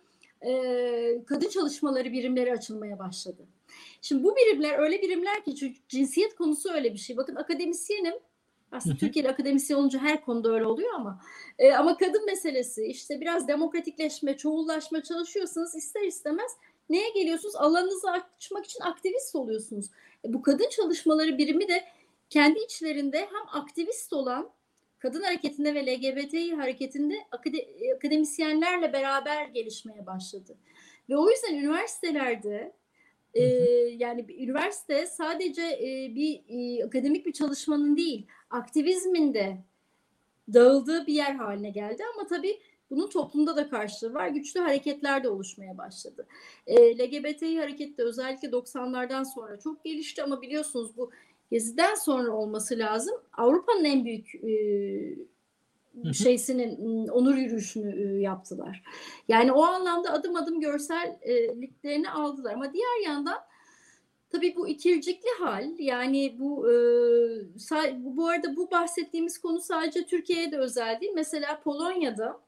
e, kadın çalışmaları birimleri açılmaya başladı. Şimdi bu birimler öyle birimler ki çünkü cinsiyet konusu öyle bir şey. Bakın akademisyenim. Aslında Türkiye'de akademisyen olunca her konuda öyle oluyor ama e, ama kadın meselesi işte biraz demokratikleşme, çoğullaşma çalışıyorsanız ister istemez neye geliyorsunuz? Alanınızı açmak için aktivist oluyorsunuz. E, bu kadın çalışmaları birimi de kendi içlerinde hem aktivist olan kadın hareketinde ve LGBTİ hareketinde akademisyenlerle beraber gelişmeye başladı. Ve o yüzden üniversitelerde e, yani bir üniversite sadece e, bir e, akademik bir çalışmanın değil, aktivizmin de dağıldığı bir yer haline geldi. Ama tabii bunun toplumda da karşılığı var. Güçlü hareketler de oluşmaya başladı. E, LGBTİ hareketi de özellikle 90'lardan sonra çok gelişti ama biliyorsunuz bu Gezi'den sonra olması lazım. Avrupa'nın en büyük e, şeysinin onur yürüyüşünü e, yaptılar. Yani o anlamda adım adım görselliklerini aldılar. Ama diğer yandan tabii bu ikircikli hal yani bu e, bu arada bu bahsettiğimiz konu sadece Türkiye'ye de özel değil. Mesela Polonya'da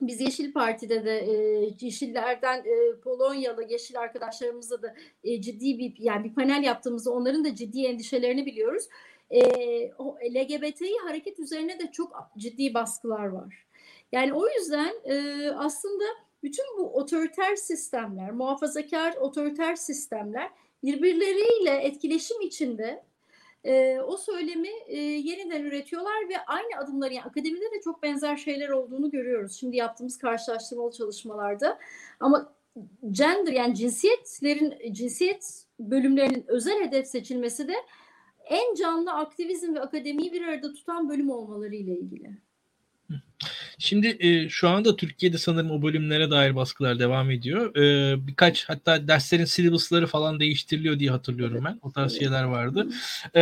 biz Yeşil Parti'de de e, Yeşillerden e, Polonyalı Yeşil arkadaşlarımızla da e, ciddi bir yani bir panel yaptığımızda onların da ciddi endişelerini biliyoruz. E, o LGBTİ hareket üzerine de çok ciddi baskılar var. Yani o yüzden e, aslında bütün bu otoriter sistemler, muhafazakar otoriter sistemler birbirleriyle etkileşim içinde e, o söylemi e, yeniden üretiyorlar ve aynı adımları yani akademide de çok benzer şeyler olduğunu görüyoruz. Şimdi yaptığımız karşılaştırmalı çalışmalarda ama gender yani cinsiyetlerin cinsiyet bölümlerinin özel hedef seçilmesi de en canlı aktivizm ve akademiyi bir arada tutan bölüm olmaları ile ilgili. Şimdi e, şu anda Türkiye'de sanırım o bölümlere dair baskılar devam ediyor. E, birkaç hatta derslerin syllabusları falan değiştiriliyor diye hatırlıyorum ben. O tarz şeyler vardı. E,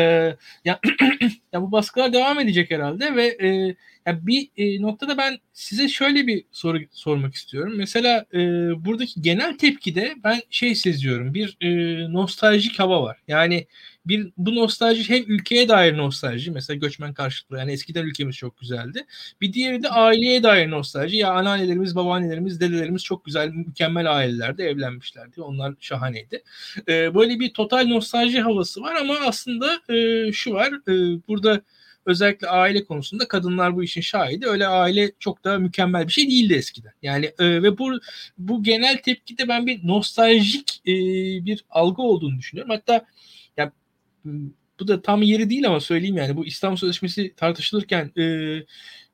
ya, ya bu baskılar devam edecek herhalde ve e, ya bir e, noktada ben size şöyle bir soru sormak istiyorum. Mesela e, buradaki genel tepkide ben şey seziyorum. Bir e, nostaljik hava var. Yani bir bu nostalji hem ülkeye dair nostalji mesela göçmen karşıtlığı yani eskiden ülkemiz çok güzeldi. Bir diğeri de aileye dair nostalji. Ya anneannelerimiz, babaannelerimiz, dedelerimiz çok güzel, mükemmel ailelerde evlenmişlerdi. Onlar şahaneydi. Ee, böyle bir total nostalji havası var ama aslında e, şu var. E, burada özellikle aile konusunda kadınlar bu işin şahidi. Öyle aile çok da mükemmel bir şey değildi eskiden. Yani e, ve bu bu genel tepkide ben bir nostaljik e, bir algı olduğunu düşünüyorum. Hatta bu da tam yeri değil ama söyleyeyim yani bu İstanbul Sözleşmesi tartışılırken e,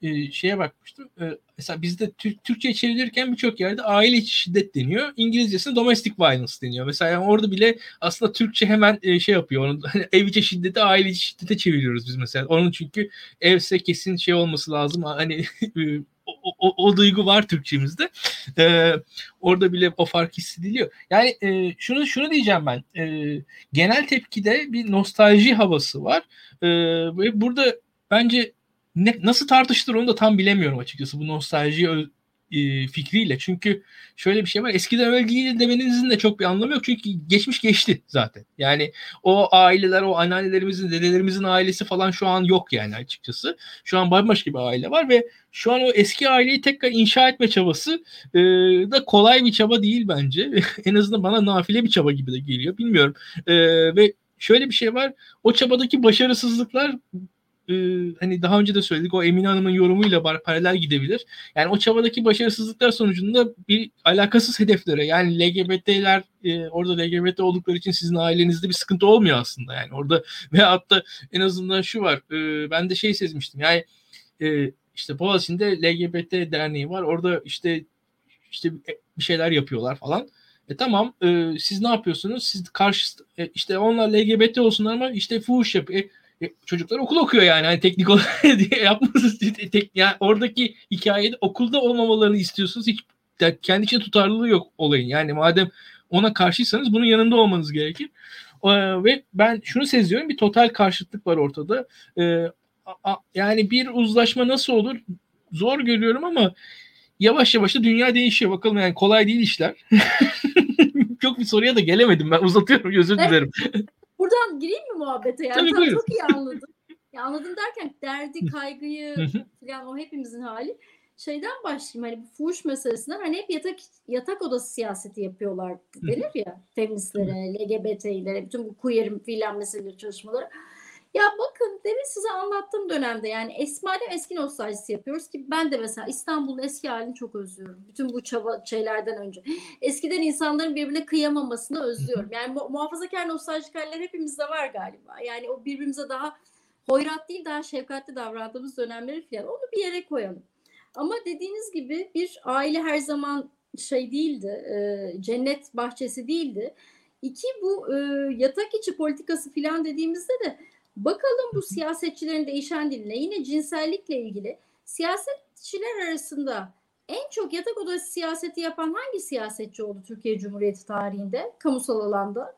e, şeye bakmıştım. E, mesela bizde Türk, Türkçe çevrilirken birçok yerde aile içi şiddet deniyor. İngilizcesinde domestic violence deniyor. Mesela yani orada bile aslında Türkçe hemen e, şey yapıyor. Onu, hani ev içi şiddeti aile içi şiddete çeviriyoruz biz mesela. Onun çünkü evse kesin şey olması lazım. Hani o, o, o duygu var Türkçemizde. Ee, orada bile o fark hissediliyor. Yani e, şunu şunu diyeceğim ben. E, genel tepkide bir nostalji havası var. E, ve burada bence ne, nasıl tartışılır onu da tam bilemiyorum açıkçası bu nostalji e, fikriyle. Çünkü şöyle bir şey var. Eskiden öyle değil demenizin de çok bir anlamı yok. Çünkü geçmiş geçti zaten. Yani o aileler, o anneannelerimizin, dedelerimizin ailesi falan şu an yok yani açıkçası. Şu an bambaşka bir aile var ve şu an o eski aileyi tekrar inşa etme çabası e, da kolay bir çaba değil bence. en azından bana nafile bir çaba gibi de geliyor. Bilmiyorum. E, ve şöyle bir şey var. O çabadaki başarısızlıklar e, hani daha önce de söyledik o Emine Hanım'ın yorumuyla bar, paralel gidebilir. Yani o çabadaki başarısızlıklar sonucunda bir alakasız hedeflere yani LGBT'ler e, orada LGBT oldukları için sizin ailenizde bir sıkıntı olmuyor aslında yani orada ve hatta en azından şu var e, ben de şey sezmiştim yani e, işte Boğaziçi'nde LGBT derneği var orada işte işte bir şeyler yapıyorlar falan. E tamam e, siz ne yapıyorsunuz? Siz karşı e, işte onlar LGBT olsunlar ama işte fuhuş yapıyor. E, e, çocuklar okul okuyor yani. Hani teknik olarak diye yapması tek, yani oradaki hikayede okulda olmamalarını istiyorsunuz. Hiç kendi için tutarlılığı yok olayın. Yani madem ona karşıysanız bunun yanında olmanız gerekir. Ee, ve ben şunu seziyorum. Bir total karşıtlık var ortada. Ee, a, yani bir uzlaşma nasıl olur? Zor görüyorum ama yavaş yavaş da dünya değişiyor. Bakalım yani kolay değil işler. Çok bir soruya da gelemedim. Ben uzatıyorum. Özür dilerim Buradan gireyim mi muhabbete? Yani Tabii, çok iyi anladım. ya anladım derken derdi, kaygıyı falan o hepimizin hali. Şeyden başlayayım hani bu fuhuş meselesinden hani hep yatak yatak odası siyaseti yapıyorlar denir ya feministlere, LGBT'lere, bütün bu queer filan meseleleri çalışmaları. Ya bakın demin size anlattığım dönemde yani Esma'da eski nostaljisi yapıyoruz ki ben de mesela İstanbul'un eski halini çok özlüyorum. Bütün bu çaba şeylerden önce. Eskiden insanların birbirine kıyamamasını özlüyorum. Yani mu- muhafazakar nostaljik haller hepimizde var galiba. Yani o birbirimize daha hoyrat değil daha şefkatli davrandığımız dönemleri falan onu bir yere koyalım. Ama dediğiniz gibi bir aile her zaman şey değildi, e, cennet bahçesi değildi. İki bu e, yatak içi politikası falan dediğimizde de Bakalım bu siyasetçilerin değişen diline yine cinsellikle ilgili siyasetçiler arasında en çok yatak odası siyaseti yapan hangi siyasetçi oldu Türkiye Cumhuriyeti tarihinde kamusal alanda?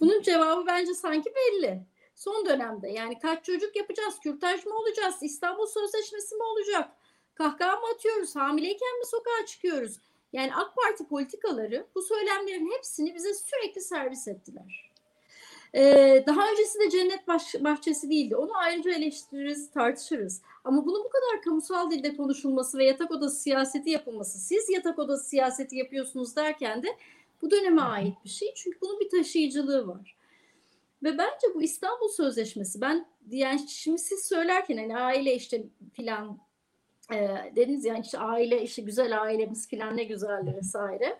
Bunun cevabı bence sanki belli. Son dönemde yani kaç çocuk yapacağız, kürtaj mı olacağız, İstanbul Sözleşmesi mi olacak, kahkaha mı atıyoruz, hamileyken mi sokağa çıkıyoruz? Yani AK Parti politikaları bu söylemlerin hepsini bize sürekli servis ettiler. Ee, daha öncesi de cennet bahçesi değildi. Onu ayrıca eleştiririz, tartışırız. Ama bunun bu kadar kamusal dilde konuşulması ve yatak odası siyaseti yapılması, siz yatak odası siyaseti yapıyorsunuz derken de bu döneme ait bir şey. Çünkü bunun bir taşıyıcılığı var. Ve bence bu İstanbul Sözleşmesi, ben yani şimdi siz söylerken hani aile işte filan e, dediniz yani işte aile işte güzel ailemiz filan ne güzel vesaire.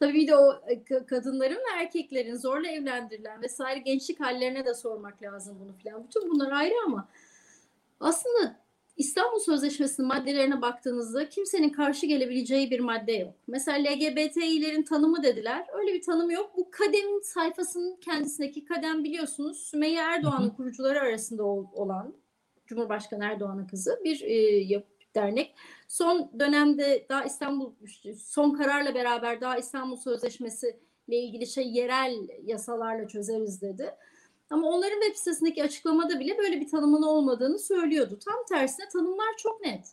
Tabii bir de o e, kadınların ve erkeklerin zorla evlendirilen vesaire gençlik hallerine de sormak lazım bunu filan. Bütün bunlar ayrı ama aslında İstanbul Sözleşmesi'nin maddelerine baktığınızda kimsenin karşı gelebileceği bir madde yok. Mesela LGBTİ'lerin tanımı dediler. Öyle bir tanım yok. Bu kademin sayfasının kendisindeki kadem biliyorsunuz Sümeyye Erdoğan'ın kurucuları arasında olan Cumhurbaşkanı Erdoğan'ın kızı bir e, dernek. Son dönemde daha İstanbul son kararla beraber daha İstanbul Sözleşmesi ile ilgili şey yerel yasalarla çözeriz dedi. Ama onların web sitesindeki açıklamada bile böyle bir tanımın olmadığını söylüyordu. Tam tersine tanımlar çok net.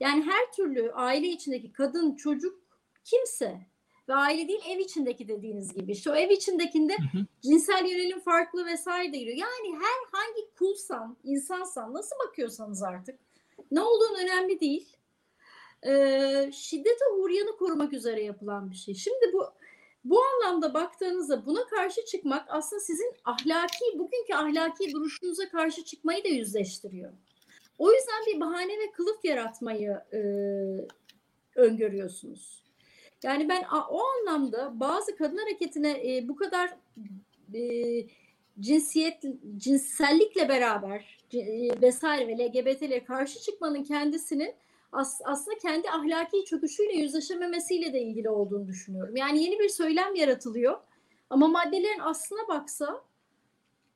Yani her türlü aile içindeki kadın, çocuk kimse ve aile değil ev içindeki dediğiniz gibi. İşte o ev içindekinde hı hı. cinsel yönelim farklı vesaire de giriyor. Yani her hangi kulsan, insansan nasıl bakıyorsanız artık ne olduğun önemli değil. Ee, şiddete uğrayanı korumak üzere yapılan bir şey. Şimdi bu bu anlamda baktığınızda buna karşı çıkmak aslında sizin ahlaki, bugünkü ahlaki duruşunuza karşı çıkmayı da yüzleştiriyor. O yüzden bir bahane ve kılıf yaratmayı e, öngörüyorsunuz. Yani ben o anlamda bazı kadın hareketine e, bu kadar e, cinsiyet, cinsellikle beraber e, vesaire ve LGBT'le karşı çıkmanın kendisinin as, aslında kendi ahlaki çöküşüyle yüzleşememesiyle de ilgili olduğunu düşünüyorum. Yani yeni bir söylem yaratılıyor ama maddelerin aslına baksa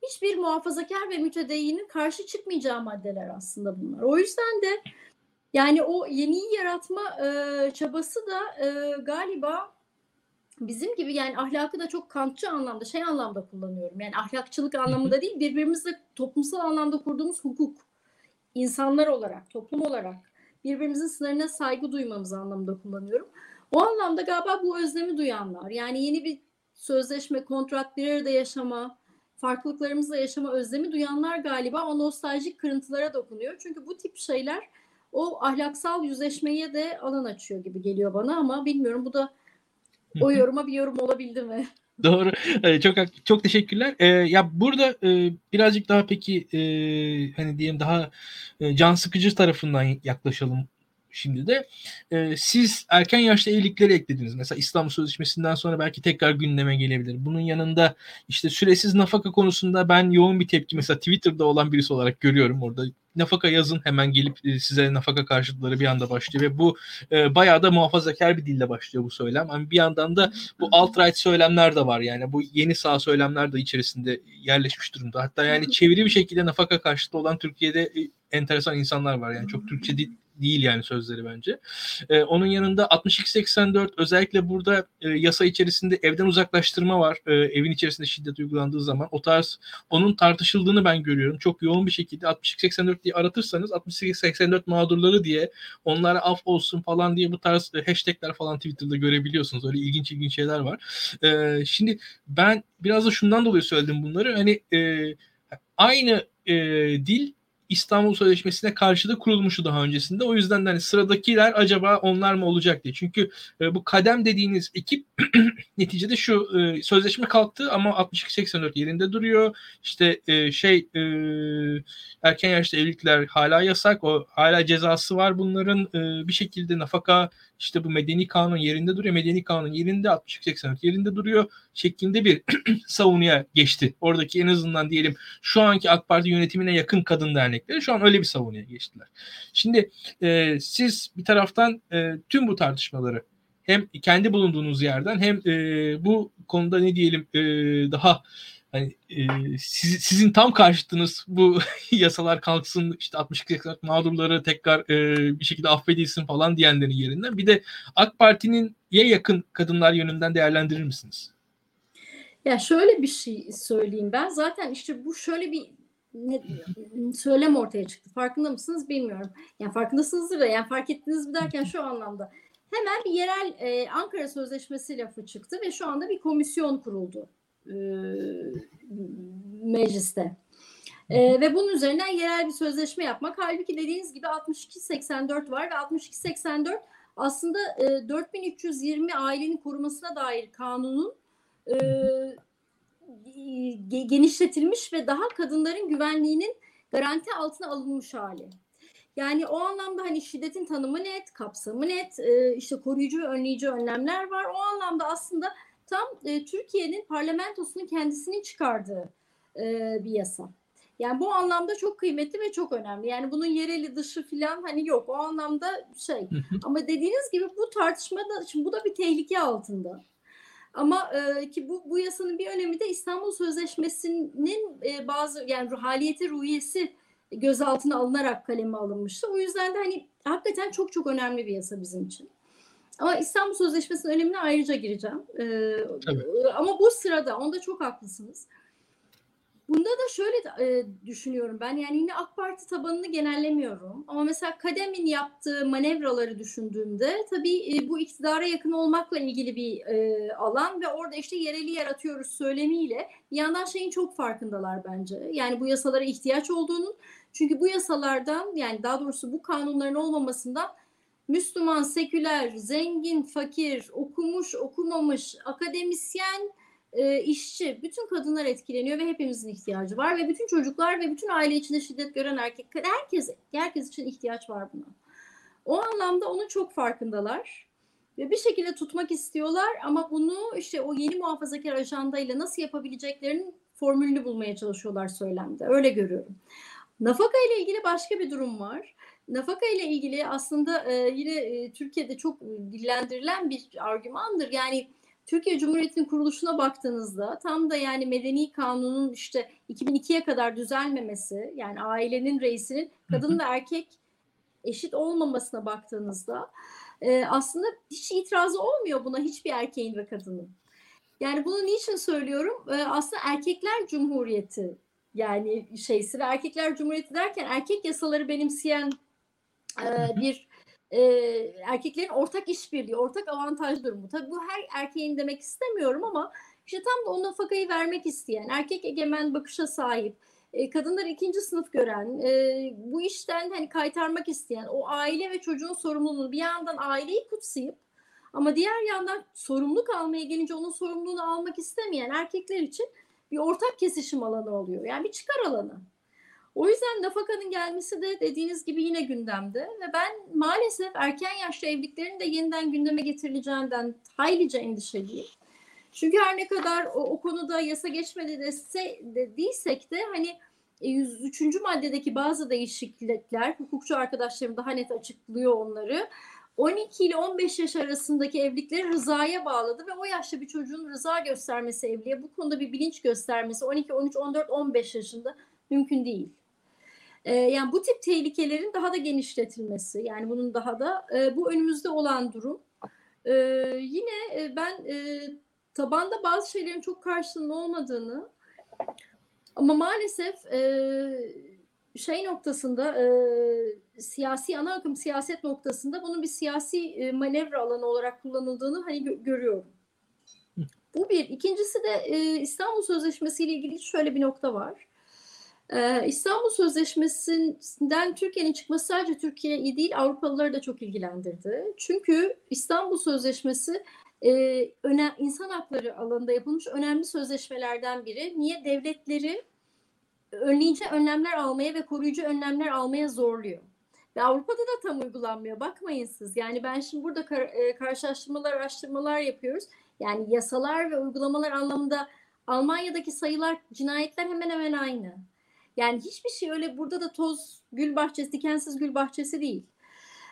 hiçbir muhafazakar ve mütedeyyinin karşı çıkmayacağı maddeler aslında bunlar. O yüzden de yani o yeniyi yaratma e, çabası da e, galiba bizim gibi yani ahlakı da çok kantçı anlamda şey anlamda kullanıyorum. Yani ahlakçılık anlamında değil birbirimizle toplumsal anlamda kurduğumuz hukuk insanlar olarak toplum olarak birbirimizin sınırına saygı duymamız anlamında kullanıyorum. O anlamda galiba bu özlemi duyanlar yani yeni bir sözleşme, kontrat bir arada yaşama, farklılıklarımızla yaşama özlemi duyanlar galiba o nostaljik kırıntılara dokunuyor. Çünkü bu tip şeyler o ahlaksal yüzleşmeye de alan açıyor gibi geliyor bana ama bilmiyorum bu da o yoruma bir yorum olabildi mi? Doğru. Çok çok teşekkürler. Ee, ya burada e, birazcık daha peki e, hani diyelim daha e, can sıkıcı tarafından yaklaşalım şimdi de. E, siz erken yaşta evlilikleri eklediniz. Mesela İstanbul Sözleşmesi'nden sonra belki tekrar gündeme gelebilir. Bunun yanında işte süresiz nafaka konusunda ben yoğun bir tepki mesela Twitter'da olan birisi olarak görüyorum orada. Nafaka yazın hemen gelip e, size nafaka karşılıkları bir anda başlıyor ve bu e, bayağı da muhafazakar bir dille başlıyor bu söylem. Ama bir yandan da bu alt-right söylemler de var yani bu yeni sağ söylemler de içerisinde yerleşmiş durumda. Hatta yani çeviri bir şekilde nafaka karşıtı olan Türkiye'de e, enteresan insanlar var yani çok Türkçe değil, değil yani sözleri bence. E, onun yanında 62-84 özellikle burada e, yasa içerisinde evden uzaklaştırma var. E, evin içerisinde şiddet uygulandığı zaman o tarz onun tartışıldığını ben görüyorum. Çok yoğun bir şekilde 62-84 diye aratırsanız 62-84 mağdurları diye onlara af olsun falan diye bu tarz e, hashtagler falan Twitter'da görebiliyorsunuz. Öyle ilginç ilginç şeyler var. E, şimdi ben biraz da şundan dolayı söyledim bunları. Hani e, aynı e, dil İstanbul Sözleşmesi'ne karşı da kurulmuştu daha öncesinde. O yüzden de hani sıradakiler acaba onlar mı olacak diye. Çünkü e, bu kadem dediğiniz ekip neticede şu e, sözleşme kalktı ama 62-84 yerinde duruyor. İşte e, şey e, erken yaşta evlilikler hala yasak. O hala cezası var bunların. E, bir şekilde nafaka işte bu medeni kanun yerinde duruyor. Medeni kanun yerinde 62-84 yerinde duruyor şeklinde bir savunuya geçti. Oradaki en azından diyelim şu anki AK Parti yönetimine yakın kadın dernekleri şu an öyle bir savunuya geçtiler. Şimdi e, siz bir taraftan e, tüm bu tartışmaları hem kendi bulunduğunuz yerden hem e, bu konuda ne diyelim e, daha hani e, siz, sizin tam karşıtınız bu yasalar kalksın işte 62 mağdurları tekrar e, bir şekilde affedilsin falan diyenlerin yerinden bir de AK Parti'nin ya yakın kadınlar yönünden değerlendirir misiniz? Ya şöyle bir şey söyleyeyim ben zaten işte bu şöyle bir ne, söylem ortaya çıktı. Farkında mısınız bilmiyorum. Yani farkındasınızdır da yani fark ettiniz mi derken şu anlamda. Hemen bir yerel e, Ankara Sözleşmesi lafı çıktı ve şu anda bir komisyon kuruldu e, mecliste. E, ve bunun üzerinden yerel bir sözleşme yapmak. Halbuki dediğiniz gibi 62-84 var ve 62-84 aslında e, 4320 ailenin korumasına dair kanunun e, genişletilmiş ve daha kadınların güvenliğinin garanti altına alınmış hali. Yani o anlamda hani şiddetin tanımı net, kapsamı net, e, işte koruyucu ve önleyici önlemler var. O anlamda aslında tam e, Türkiye'nin parlamentosunun kendisinin çıkardığı e, bir yasa. Yani bu anlamda çok kıymetli ve çok önemli. Yani bunun yereli dışı falan hani yok. O anlamda şey. Ama dediğiniz gibi bu tartışmada şimdi bu da bir tehlike altında. Ama e, ki bu bu yasanın bir önemi de İstanbul Sözleşmesi'nin e, bazı yani ruhaliyeti ruhiyesi gözaltına alınarak kaleme alınmıştı. O yüzden de hani hakikaten çok çok önemli bir yasa bizim için. Ama İstanbul Sözleşmesi'nin önemine ayrıca gireceğim. Ee, ama bu sırada, onda çok haklısınız. Bunda da şöyle e, düşünüyorum ben yani yine AK Parti tabanını genellemiyorum ama mesela Kadem'in yaptığı manevraları düşündüğümde tabii e, bu iktidara yakın olmakla ilgili bir e, alan ve orada işte yereli yaratıyoruz söylemiyle bir yandan şeyin çok farkındalar bence. Yani bu yasalara ihtiyaç olduğunun çünkü bu yasalardan yani daha doğrusu bu kanunların olmamasından Müslüman, seküler, zengin, fakir, okumuş, okumamış, akademisyen, e, işçi, bütün kadınlar etkileniyor ve hepimizin ihtiyacı var ve bütün çocuklar ve bütün aile içinde şiddet gören erkek, herkes herkes için ihtiyaç var buna. O anlamda onun çok farkındalar ve bir şekilde tutmak istiyorlar ama bunu işte o yeni muhafazakar ajandayla nasıl yapabileceklerinin formülünü bulmaya çalışıyorlar söylemde. Öyle görüyorum. Nafaka ile ilgili başka bir durum var. Nafaka ile ilgili aslında e, yine e, Türkiye'de çok dillendirilen bir argümandır. Yani Türkiye Cumhuriyeti'nin kuruluşuna baktığınızda tam da yani medeni kanunun işte 2002'ye kadar düzelmemesi yani ailenin reisinin kadın ve erkek eşit olmamasına baktığınızda e, aslında hiç itirazı olmuyor buna hiçbir erkeğin ve kadının. Yani bunu niçin söylüyorum? E, aslında erkekler cumhuriyeti yani şeysi ve erkekler cumhuriyeti derken erkek yasaları benimseyen e, bir e, erkeklerin ortak işbirliği, ortak avantaj durumu. Tabii bu her erkeğin demek istemiyorum ama işte tam da o nafakayı vermek isteyen, erkek egemen bakışa sahip, e, kadınlar ikinci sınıf gören, e, bu işten hani kaytarmak isteyen, o aile ve çocuğun sorumluluğunu bir yandan aileyi kutsayıp ama diğer yandan sorumluluk almaya gelince onun sorumluluğunu almak istemeyen erkekler için bir ortak kesişim alanı oluyor. Yani bir çıkar alanı. O yüzden nafakanın gelmesi de dediğiniz gibi yine gündemde ve ben maalesef erken yaşta evliliklerin de yeniden gündeme getirileceğinden haylice endişeliyim. Çünkü her ne kadar o, o konuda yasa geçmedi dese, dediysek de hani 103. E, maddedeki bazı değişiklikler, hukukçu arkadaşlarım daha net açıklıyor onları. 12 ile 15 yaş arasındaki evlilikleri rızaya bağladı ve o yaşta bir çocuğun rıza göstermesi evliye bu konuda bir bilinç göstermesi 12, 13, 14, 15 yaşında mümkün değil. E, yani bu tip tehlikelerin daha da genişletilmesi yani bunun daha da e, bu önümüzde olan durum. E, yine e, ben e, tabanda bazı şeylerin çok karşılığının olmadığını ama maalesef e, şey noktasında e, siyasi ana akım siyaset noktasında bunun bir siyasi e, manevra alanı olarak kullanıldığını hani gö- görüyorum. Bu bir. İkincisi de e, İstanbul Sözleşmesi ile ilgili şöyle bir nokta var. Ee, İstanbul Sözleşmesi'nden Türkiye'nin çıkması sadece Türkiye'yi değil Avrupalıları da çok ilgilendirdi. Çünkü İstanbul Sözleşmesi e, insan hakları alanında yapılmış önemli sözleşmelerden biri. Niye? Devletleri önleyici önlemler almaya ve koruyucu önlemler almaya zorluyor. Ve Avrupa'da da tam uygulanmıyor. Bakmayın siz. Yani ben şimdi burada kar, e, karşılaştırmalar, araştırmalar yapıyoruz. Yani yasalar ve uygulamalar anlamında Almanya'daki sayılar, cinayetler hemen hemen aynı. Yani hiçbir şey öyle burada da toz gül bahçesi, dikensiz gül bahçesi değil.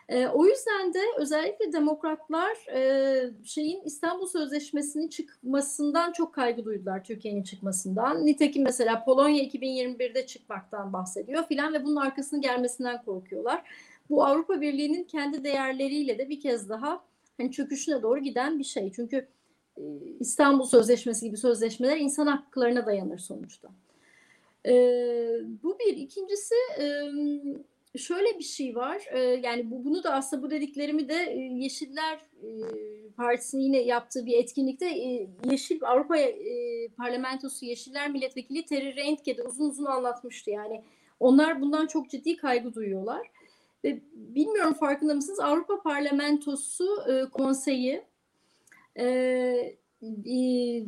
E, o yüzden de özellikle demokratlar e, şeyin İstanbul Sözleşmesi'nin çıkmasından çok kaygı duydular Türkiye'nin çıkmasından. Nitekim mesela Polonya 2021'de çıkmaktan bahsediyor filan ve bunun arkasının gelmesinden korkuyorlar. Bu Avrupa Birliği'nin kendi değerleriyle de bir kez daha hani çöküşüne doğru giden bir şey. Çünkü e, İstanbul Sözleşmesi gibi sözleşmeler insan haklarına dayanır sonuçta. E, bu bir. İkincisi e, şöyle bir şey var. E, yani bu, bunu da aslında bu dediklerimi de e, Yeşiller e, Partisi'nin yine yaptığı bir etkinlikte e, Yeşil Avrupa e, Parlamentosu Yeşiller Milletvekili Terry Reintke de uzun uzun anlatmıştı. Yani onlar bundan çok ciddi kaygı duyuyorlar. Ve bilmiyorum farkında mısınız Avrupa Parlamentosu e, konseyi e, e,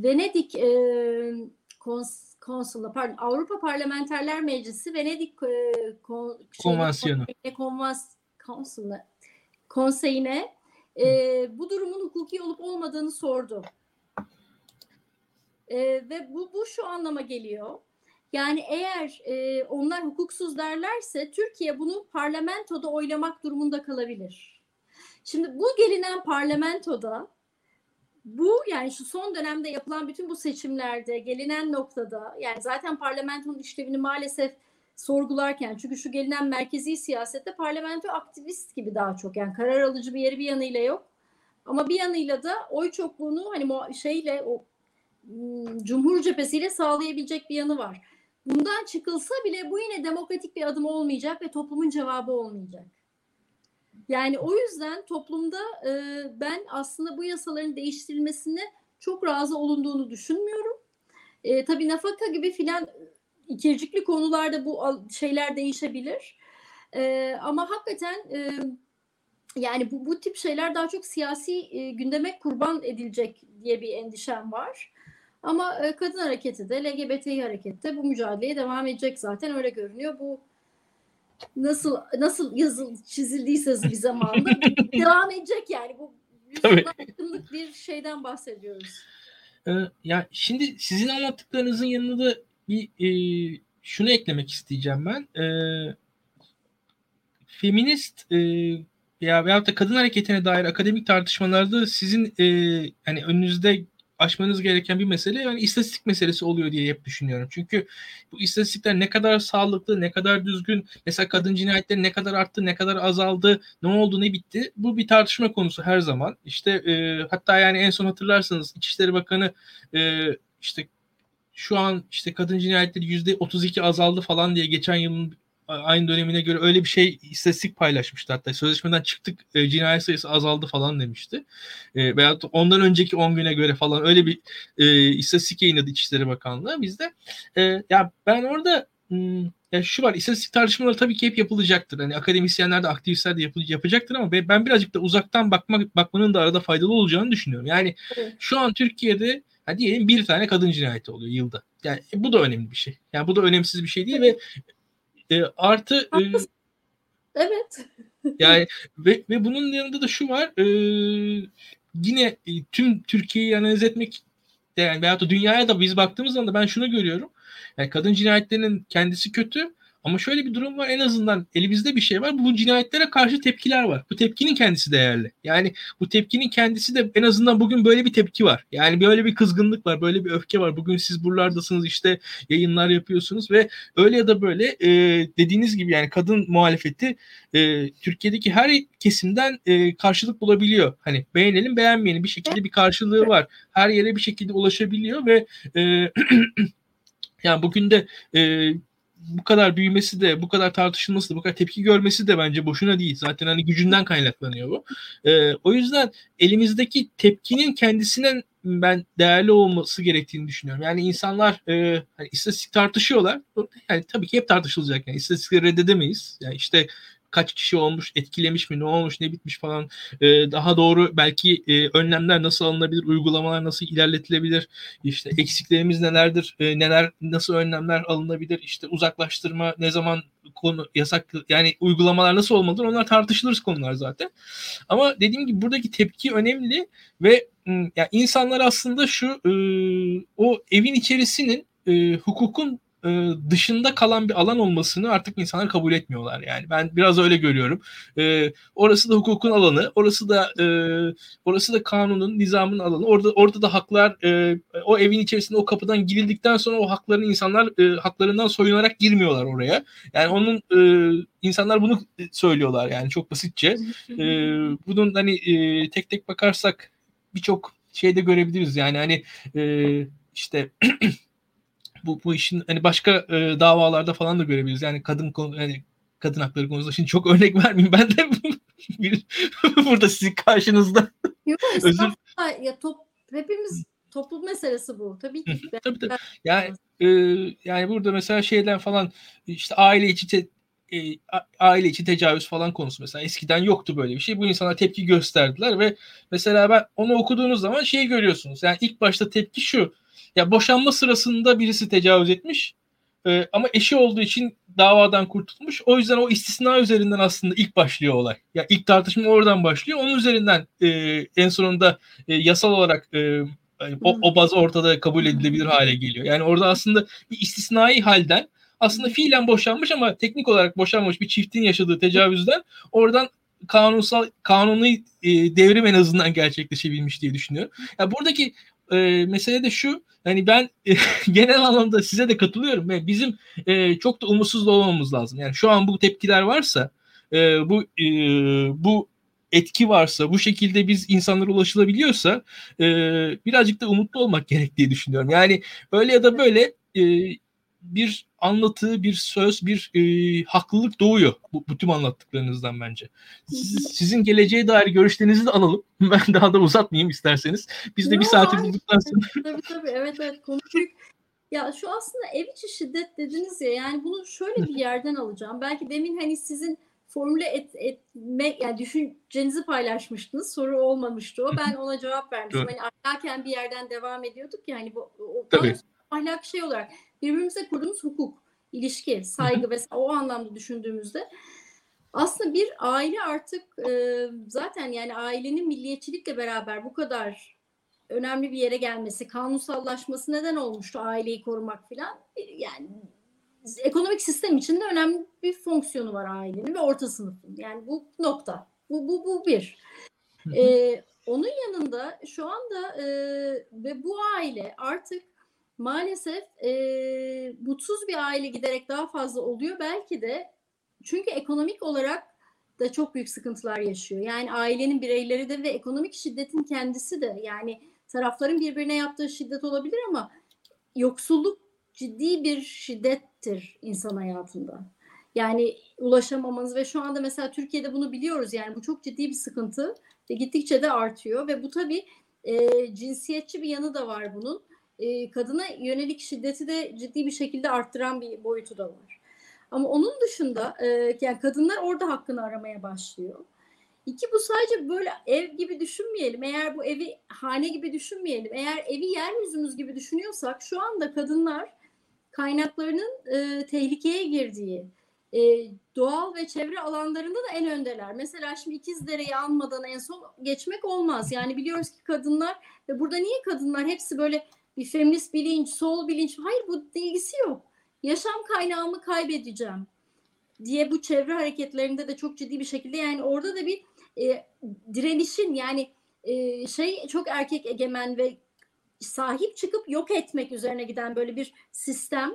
Venedik e, kons Konsul'la pardon Avrupa Parlamenterler Meclisi Venedik e, kon, Konvansiyonu konvans, konsuluna, konseyine e, bu durumun hukuki olup olmadığını sordu. E, ve bu, bu şu anlama geliyor. Yani eğer e, onlar hukuksuz derlerse Türkiye bunu parlamentoda oylamak durumunda kalabilir. Şimdi bu gelinen parlamentoda bu yani şu son dönemde yapılan bütün bu seçimlerde gelinen noktada yani zaten parlamentonun işlevini maalesef sorgularken çünkü şu gelinen merkezi siyasette parlamento aktivist gibi daha çok yani karar alıcı bir yeri bir yanıyla yok. Ama bir yanıyla da oy çokluğunu hani şeyle o hmm, Cumhur cephesiyle sağlayabilecek bir yanı var. bundan çıkılsa bile bu yine demokratik bir adım olmayacak ve toplumun cevabı olmayacak. Yani o yüzden toplumda e, ben aslında bu yasaların değiştirilmesine çok razı olunduğunu düşünmüyorum. E, tabii nafaka gibi filan ikircikli konularda bu şeyler değişebilir. E, ama hakikaten e, yani bu, bu tip şeyler daha çok siyasi e, gündeme kurban edilecek diye bir endişem var. Ama e, kadın hareketi de LGBTİ hareketi de bu mücadeleye devam edecek zaten öyle görünüyor. Bu nasıl nasıl yazıl çizildiyse bir zamanda devam edecek yani bu yüzyıllık bir şeyden bahsediyoruz. Ee, ya şimdi sizin anlattıklarınızın yanında da bir e, şunu eklemek isteyeceğim ben. E, feminist e, veya veyahut da kadın hareketine dair akademik tartışmalarda sizin e, hani önünüzde aşmanız gereken bir mesele yani istatistik meselesi oluyor diye hep düşünüyorum. Çünkü bu istatistikler ne kadar sağlıklı, ne kadar düzgün, mesela kadın cinayetleri ne kadar arttı, ne kadar azaldı, ne oldu, ne bitti. Bu bir tartışma konusu her zaman. İşte e, hatta yani en son hatırlarsanız İçişleri Bakanı e, işte şu an işte kadın cinayetleri yüzde 32 azaldı falan diye geçen yılın aynı dönemine göre öyle bir şey istatistik paylaşmıştı hatta sözleşmeden çıktık e, cinayet sayısı azaldı falan demişti. E, veya ondan önceki 10 güne göre falan öyle bir e, istatistik yayınladı İçişleri Bakanlığı bizde. E, ya ben orada hmm, ya şu var istatistik tartışmaları tabii ki hep yapılacaktır. Hani akademisyenler de aktivistler de yap, yapacaktır ama ben birazcık da uzaktan bakmak bakmanın da arada faydalı olacağını düşünüyorum. Yani evet. şu an Türkiye'de ha diyelim bir tane kadın cinayeti oluyor yılda. Yani bu da önemli bir şey. Yani bu da önemsiz bir şey değil ve e, artı e, evet. yani ve, ve bunun yanında da şu var e, yine e, tüm Türkiye'yi analiz etmek yani veyahut da dünyaya da biz baktığımız zaman da ben şunu görüyorum. Yani kadın cinayetlerinin kendisi kötü ama şöyle bir durum var en azından elimizde bir şey var. Bu cinayetlere karşı tepkiler var. Bu tepkinin kendisi değerli. Yani bu tepkinin kendisi de en azından bugün böyle bir tepki var. Yani böyle bir kızgınlık var, böyle bir öfke var. Bugün siz buralardasınız işte yayınlar yapıyorsunuz ve öyle ya da böyle e, dediğiniz gibi yani kadın muhalefeti e, Türkiye'deki her kesimden e, karşılık bulabiliyor. Hani beğenelim beğenmeyelim bir şekilde bir karşılığı var. Her yere bir şekilde ulaşabiliyor ve e, yani bugün de e, bu kadar büyümesi de bu kadar tartışılması da bu kadar tepki görmesi de bence boşuna değil. Zaten hani gücünden kaynaklanıyor bu. Ee, o yüzden elimizdeki tepkinin kendisinden ben değerli olması gerektiğini düşünüyorum. Yani insanlar e, hani istatistik tartışıyorlar. Yani tabii ki hep tartışılacak. Yani istatistikleri reddedemeyiz. Yani işte kaç kişi olmuş, etkilemiş mi, ne olmuş, ne bitmiş falan. E, daha doğru belki e, önlemler nasıl alınabilir, uygulamalar nasıl ilerletilebilir, işte eksiklerimiz nelerdir, e, neler nasıl önlemler alınabilir, işte uzaklaştırma ne zaman konu yasak yani uygulamalar nasıl olmalıdır onlar tartışılır konular zaten. Ama dediğim gibi buradaki tepki önemli ve ya insanlar aslında şu e, o evin içerisinin e, hukukun dışında kalan bir alan olmasını artık insanlar kabul etmiyorlar yani. Ben biraz öyle görüyorum. E, orası da hukukun alanı, orası da e, orası da kanunun, nizamın alanı. Orada orada da haklar e, o evin içerisinde o kapıdan girildikten sonra o hakların insanlar e, haklarından soyunarak girmiyorlar oraya. Yani onun e, insanlar bunu söylüyorlar yani çok basitçe. E, bunun hani e, tek tek bakarsak birçok şeyde görebiliriz yani hani e, işte bu bu işin hani başka e, davalarda falan da görebiliriz. Yani kadın konu yani kadın hakları konusunda şimdi çok örnek vermeyeyim ben de bir, burada sizin karşınızda. Yok ya top hepimiz toplum meselesi bu tabii ki. tabii tabii. Yani e, yani burada mesela şeyden falan işte aile içi te, e, aile içi tecavüz falan konusu mesela eskiden yoktu böyle bir şey. Bu insana tepki gösterdiler ve mesela ben onu okuduğunuz zaman şey görüyorsunuz. Yani ilk başta tepki şu ya boşanma sırasında birisi tecavüz etmiş e, ama eşi olduğu için davadan kurtulmuş. O yüzden o istisna üzerinden aslında ilk başlıyor olay. Ya ilk tartışma oradan başlıyor. Onun üzerinden e, en sonunda e, yasal olarak e, o, o baz ortada kabul edilebilir hale geliyor. Yani orada aslında bir istisnai halden aslında fiilen boşanmış ama teknik olarak boşanmış bir çiftin yaşadığı tecavüzden oradan kanunsal kanuni e, devrim en azından gerçekleşebilmiş diye düşünüyorum. Ya yani buradaki e, mesele de şu hani ben e, genel anlamda size de katılıyorum ve bizim e, çok da umutsuz da olmamamız lazım. Yani şu an bu tepkiler varsa e, bu e, bu etki varsa bu şekilde biz insanlara ulaşılabiliyorsa e, birazcık da umutlu olmak gerektiği düşünüyorum. Yani öyle ya da böyle e, bir anlatı, bir söz, bir e, haklılık doğuyor bu, bu tüm anlattıklarınızdan bence. Siz, sizin geleceğe dair görüşlerinizi de alalım. Ben daha da uzatmayayım isterseniz. Biz de Yo, bir saati bulduktan sonra. Tabii tabii evet evet konu büyük. Ya şu aslında ev içi şiddet dediniz ya yani bunu şöyle bir yerden alacağım. Belki demin hani sizin formüle et, etme yani düşüncenizi paylaşmıştınız. Soru olmamıştı o. Ben ona cevap vermiştim. hani ahlaken bir yerden devam ediyorduk yani bu o, Tabii. Ahlak şey olarak birbirimize kurduğumuz hukuk, ilişki, saygı ve o anlamda düşündüğümüzde aslında bir aile artık e, zaten yani ailenin milliyetçilikle beraber bu kadar önemli bir yere gelmesi, kanunsallaşması neden olmuştu aileyi korumak filan. E, yani ekonomik sistem içinde önemli bir fonksiyonu var ailenin ve orta sınıfın. Yani bu nokta. Bu, bu, bu bir. Ee, onun yanında şu anda e, ve bu aile artık maalesef e, mutsuz bir aile giderek daha fazla oluyor. Belki de çünkü ekonomik olarak da çok büyük sıkıntılar yaşıyor. Yani ailenin bireyleri de ve ekonomik şiddetin kendisi de yani tarafların birbirine yaptığı şiddet olabilir ama yoksulluk ciddi bir şiddettir insan hayatında. Yani ulaşamamanız ve şu anda mesela Türkiye'de bunu biliyoruz yani bu çok ciddi bir sıkıntı ve gittikçe de artıyor ve bu tabii e, cinsiyetçi bir yanı da var bunun. E, kadına yönelik şiddeti de ciddi bir şekilde arttıran bir boyutu da var. Ama onun dışında e, yani kadınlar orada hakkını aramaya başlıyor. İki bu sadece böyle ev gibi düşünmeyelim. Eğer bu evi hane gibi düşünmeyelim. Eğer evi yeryüzümüz gibi düşünüyorsak şu anda kadınlar kaynaklarının e, tehlikeye girdiği, e, doğal ve çevre alanlarında da en öndeler. Mesela şimdi İkizdere'yi almadan en son geçmek olmaz. Yani biliyoruz ki kadınlar ve burada niye kadınlar hepsi böyle bir feminist bilinç, sol bilinç, hayır bu ilgisi yok. Yaşam kaynağımı kaybedeceğim diye bu çevre hareketlerinde de çok ciddi bir şekilde yani orada da bir e, direnişin yani e, şey çok erkek egemen ve sahip çıkıp yok etmek üzerine giden böyle bir sistem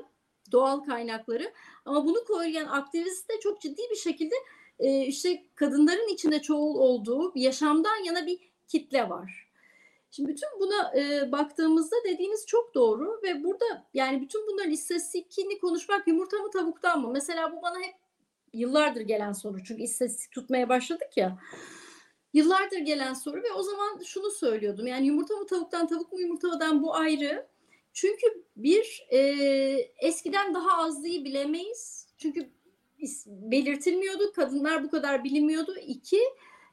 doğal kaynakları ama bunu koruyan aktivist de çok ciddi bir şekilde e, işte kadınların içinde çoğul olduğu yaşamdan yana bir kitle var. Şimdi bütün buna e, baktığımızda dediğiniz çok doğru ve burada yani bütün bunların istatistikini konuşmak yumurta mı tavuktan mı? Mesela bu bana hep yıllardır gelen soru çünkü istatistik tutmaya başladık ya. Yıllardır gelen soru ve o zaman şunu söylüyordum. Yani yumurta mı tavuktan, tavuk mu yumurtadan bu ayrı. Çünkü bir e, eskiden daha azlıyı bilemeyiz. Çünkü belirtilmiyordu. Kadınlar bu kadar bilinmiyordu. İki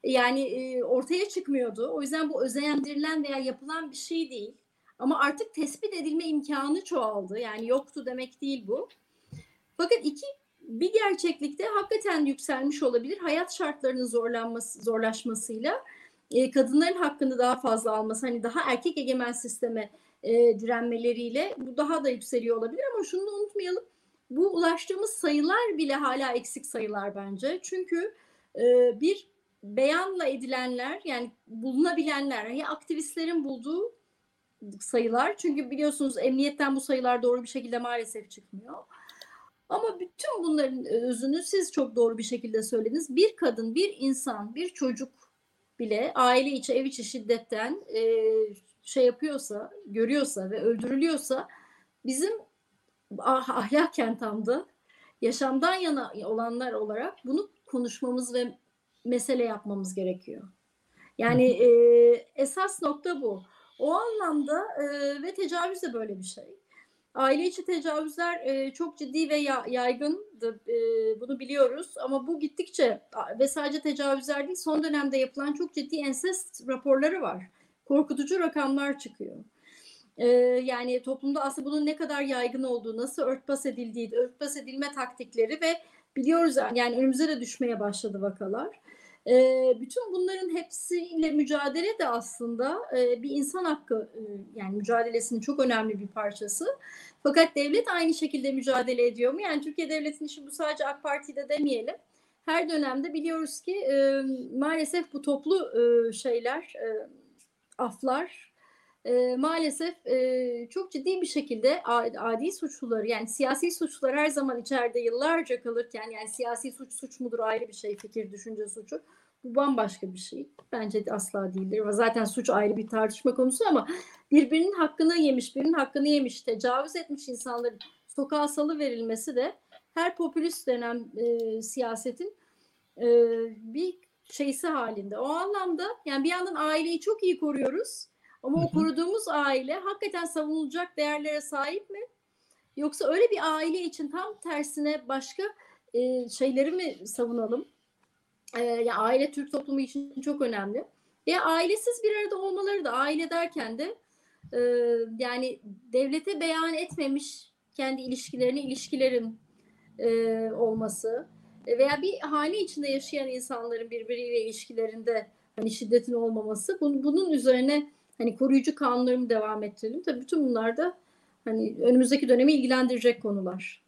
yani e, ortaya çıkmıyordu. O yüzden bu özendirilen veya yapılan bir şey değil. Ama artık tespit edilme imkanı çoğaldı. Yani yoktu demek değil bu. Fakat iki bir gerçeklikte hakikaten yükselmiş olabilir. Hayat şartlarının zorlanması, zorlaşmasıyla e, kadınların hakkını daha fazla alması, hani daha erkek egemen sisteme e, direnmeleriyle bu daha da yükseliyor olabilir ama şunu da unutmayalım. Bu ulaştığımız sayılar bile hala eksik sayılar bence. Çünkü e, bir beyanla edilenler yani bulunabilenler, yani aktivistlerin bulduğu sayılar. Çünkü biliyorsunuz emniyetten bu sayılar doğru bir şekilde maalesef çıkmıyor. Ama bütün bunların özünü siz çok doğru bir şekilde söylediniz. Bir kadın, bir insan, bir çocuk bile aile içi, ev içi şiddetten e, şey yapıyorsa, görüyorsa ve öldürülüyorsa bizim ah, ahlaken tam da yaşamdan yana olanlar olarak bunu konuşmamız ve mesele yapmamız gerekiyor. Yani e, esas nokta bu. O anlamda e, ve tecavüz de böyle bir şey. Aile içi tecavüzler e, çok ciddi ve ya, yaygındı. E, bunu biliyoruz. Ama bu gittikçe ve sadece tecavüzler değil son dönemde yapılan çok ciddi ensest raporları var. Korkutucu rakamlar çıkıyor. E, yani toplumda aslında bunun ne kadar yaygın olduğu, nasıl örtbas edildiği, örtbas edilme taktikleri ve biliyoruz yani önümüze de düşmeye başladı vakalar. E, bütün bunların hepsiyle mücadele de aslında e, bir insan hakkı e, yani mücadelesinin çok önemli bir parçası. Fakat devlet aynı şekilde mücadele ediyor mu? Yani Türkiye Devleti'nin işi bu sadece AK Parti'de demeyelim. Her dönemde biliyoruz ki e, maalesef bu toplu e, şeyler, e, aflar e, maalesef e, çok ciddi bir şekilde adi suçluları yani siyasi suçlular her zaman içeride yıllarca kalırken yani siyasi suç suç mudur ayrı bir şey fikir düşünce suçu bu bambaşka bir şey. Bence asla değildir. Zaten suç ayrı bir tartışma konusu ama birbirinin hakkını yemiş, birinin hakkını yemiş, tecavüz etmiş insanların sokağa salı verilmesi de her popülist dönem e, siyasetin e, bir şeysi halinde. O anlamda yani bir yandan aileyi çok iyi koruyoruz ama o koruduğumuz aile hakikaten savunulacak değerlere sahip mi? Yoksa öyle bir aile için tam tersine başka e, şeyleri mi savunalım? E, yani aile Türk toplumu için çok önemli. Ve ailesiz bir arada olmaları da aile derken de e, yani devlete beyan etmemiş kendi ilişkilerini ilişkilerin e, olması veya bir hane içinde yaşayan insanların birbiriyle ilişkilerinde hani şiddetin olmaması bunun, bunun üzerine hani koruyucu kanunlarımı devam ettirelim. Tabii bütün bunlar da hani önümüzdeki dönemi ilgilendirecek konular.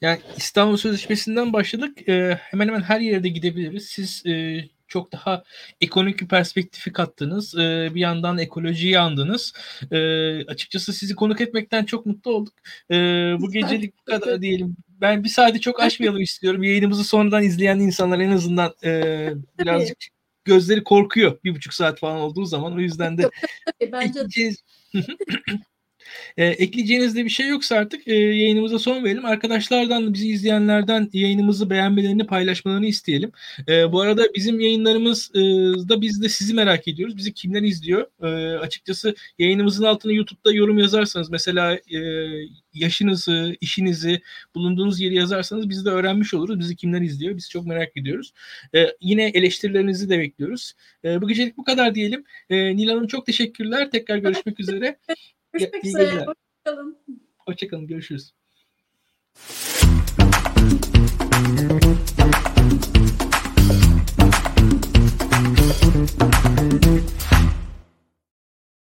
Yani İstanbul Sözleşmesi'nden başladık. E, hemen hemen her yerde gidebiliriz. Siz e, çok daha ekonomik bir perspektifi kattınız. E, bir yandan ekolojiyi andınız. E, açıkçası sizi konuk etmekten çok mutlu olduk. E, bu gecelik bu kadar diyelim. Ben bir saati çok aşmayalım istiyorum. Yayınımızı sonradan izleyen insanlar en azından e, birazcık gözleri korkuyor bir buçuk saat falan olduğu zaman. O yüzden de Bence... E, ekleyeceğiniz de bir şey yoksa artık e, yayınımıza son verelim. Arkadaşlardan bizi izleyenlerden yayınımızı beğenmelerini paylaşmalarını isteyelim. E, bu arada bizim yayınlarımız e, biz de sizi merak ediyoruz. Bizi kimler izliyor? E, açıkçası yayınımızın altına YouTube'da yorum yazarsanız mesela e, yaşınızı, işinizi, bulunduğunuz yeri yazarsanız biz de öğrenmiş oluruz. Bizi kimler izliyor? Biz çok merak ediyoruz. E, yine eleştirilerinizi de bekliyoruz. E, bu gecelik bu kadar diyelim. E, Nil Hanım çok teşekkürler. Tekrar görüşmek üzere. Görüşmek iyi üzere. Hoşçakalın. Hoşçakalın. Görüşürüz.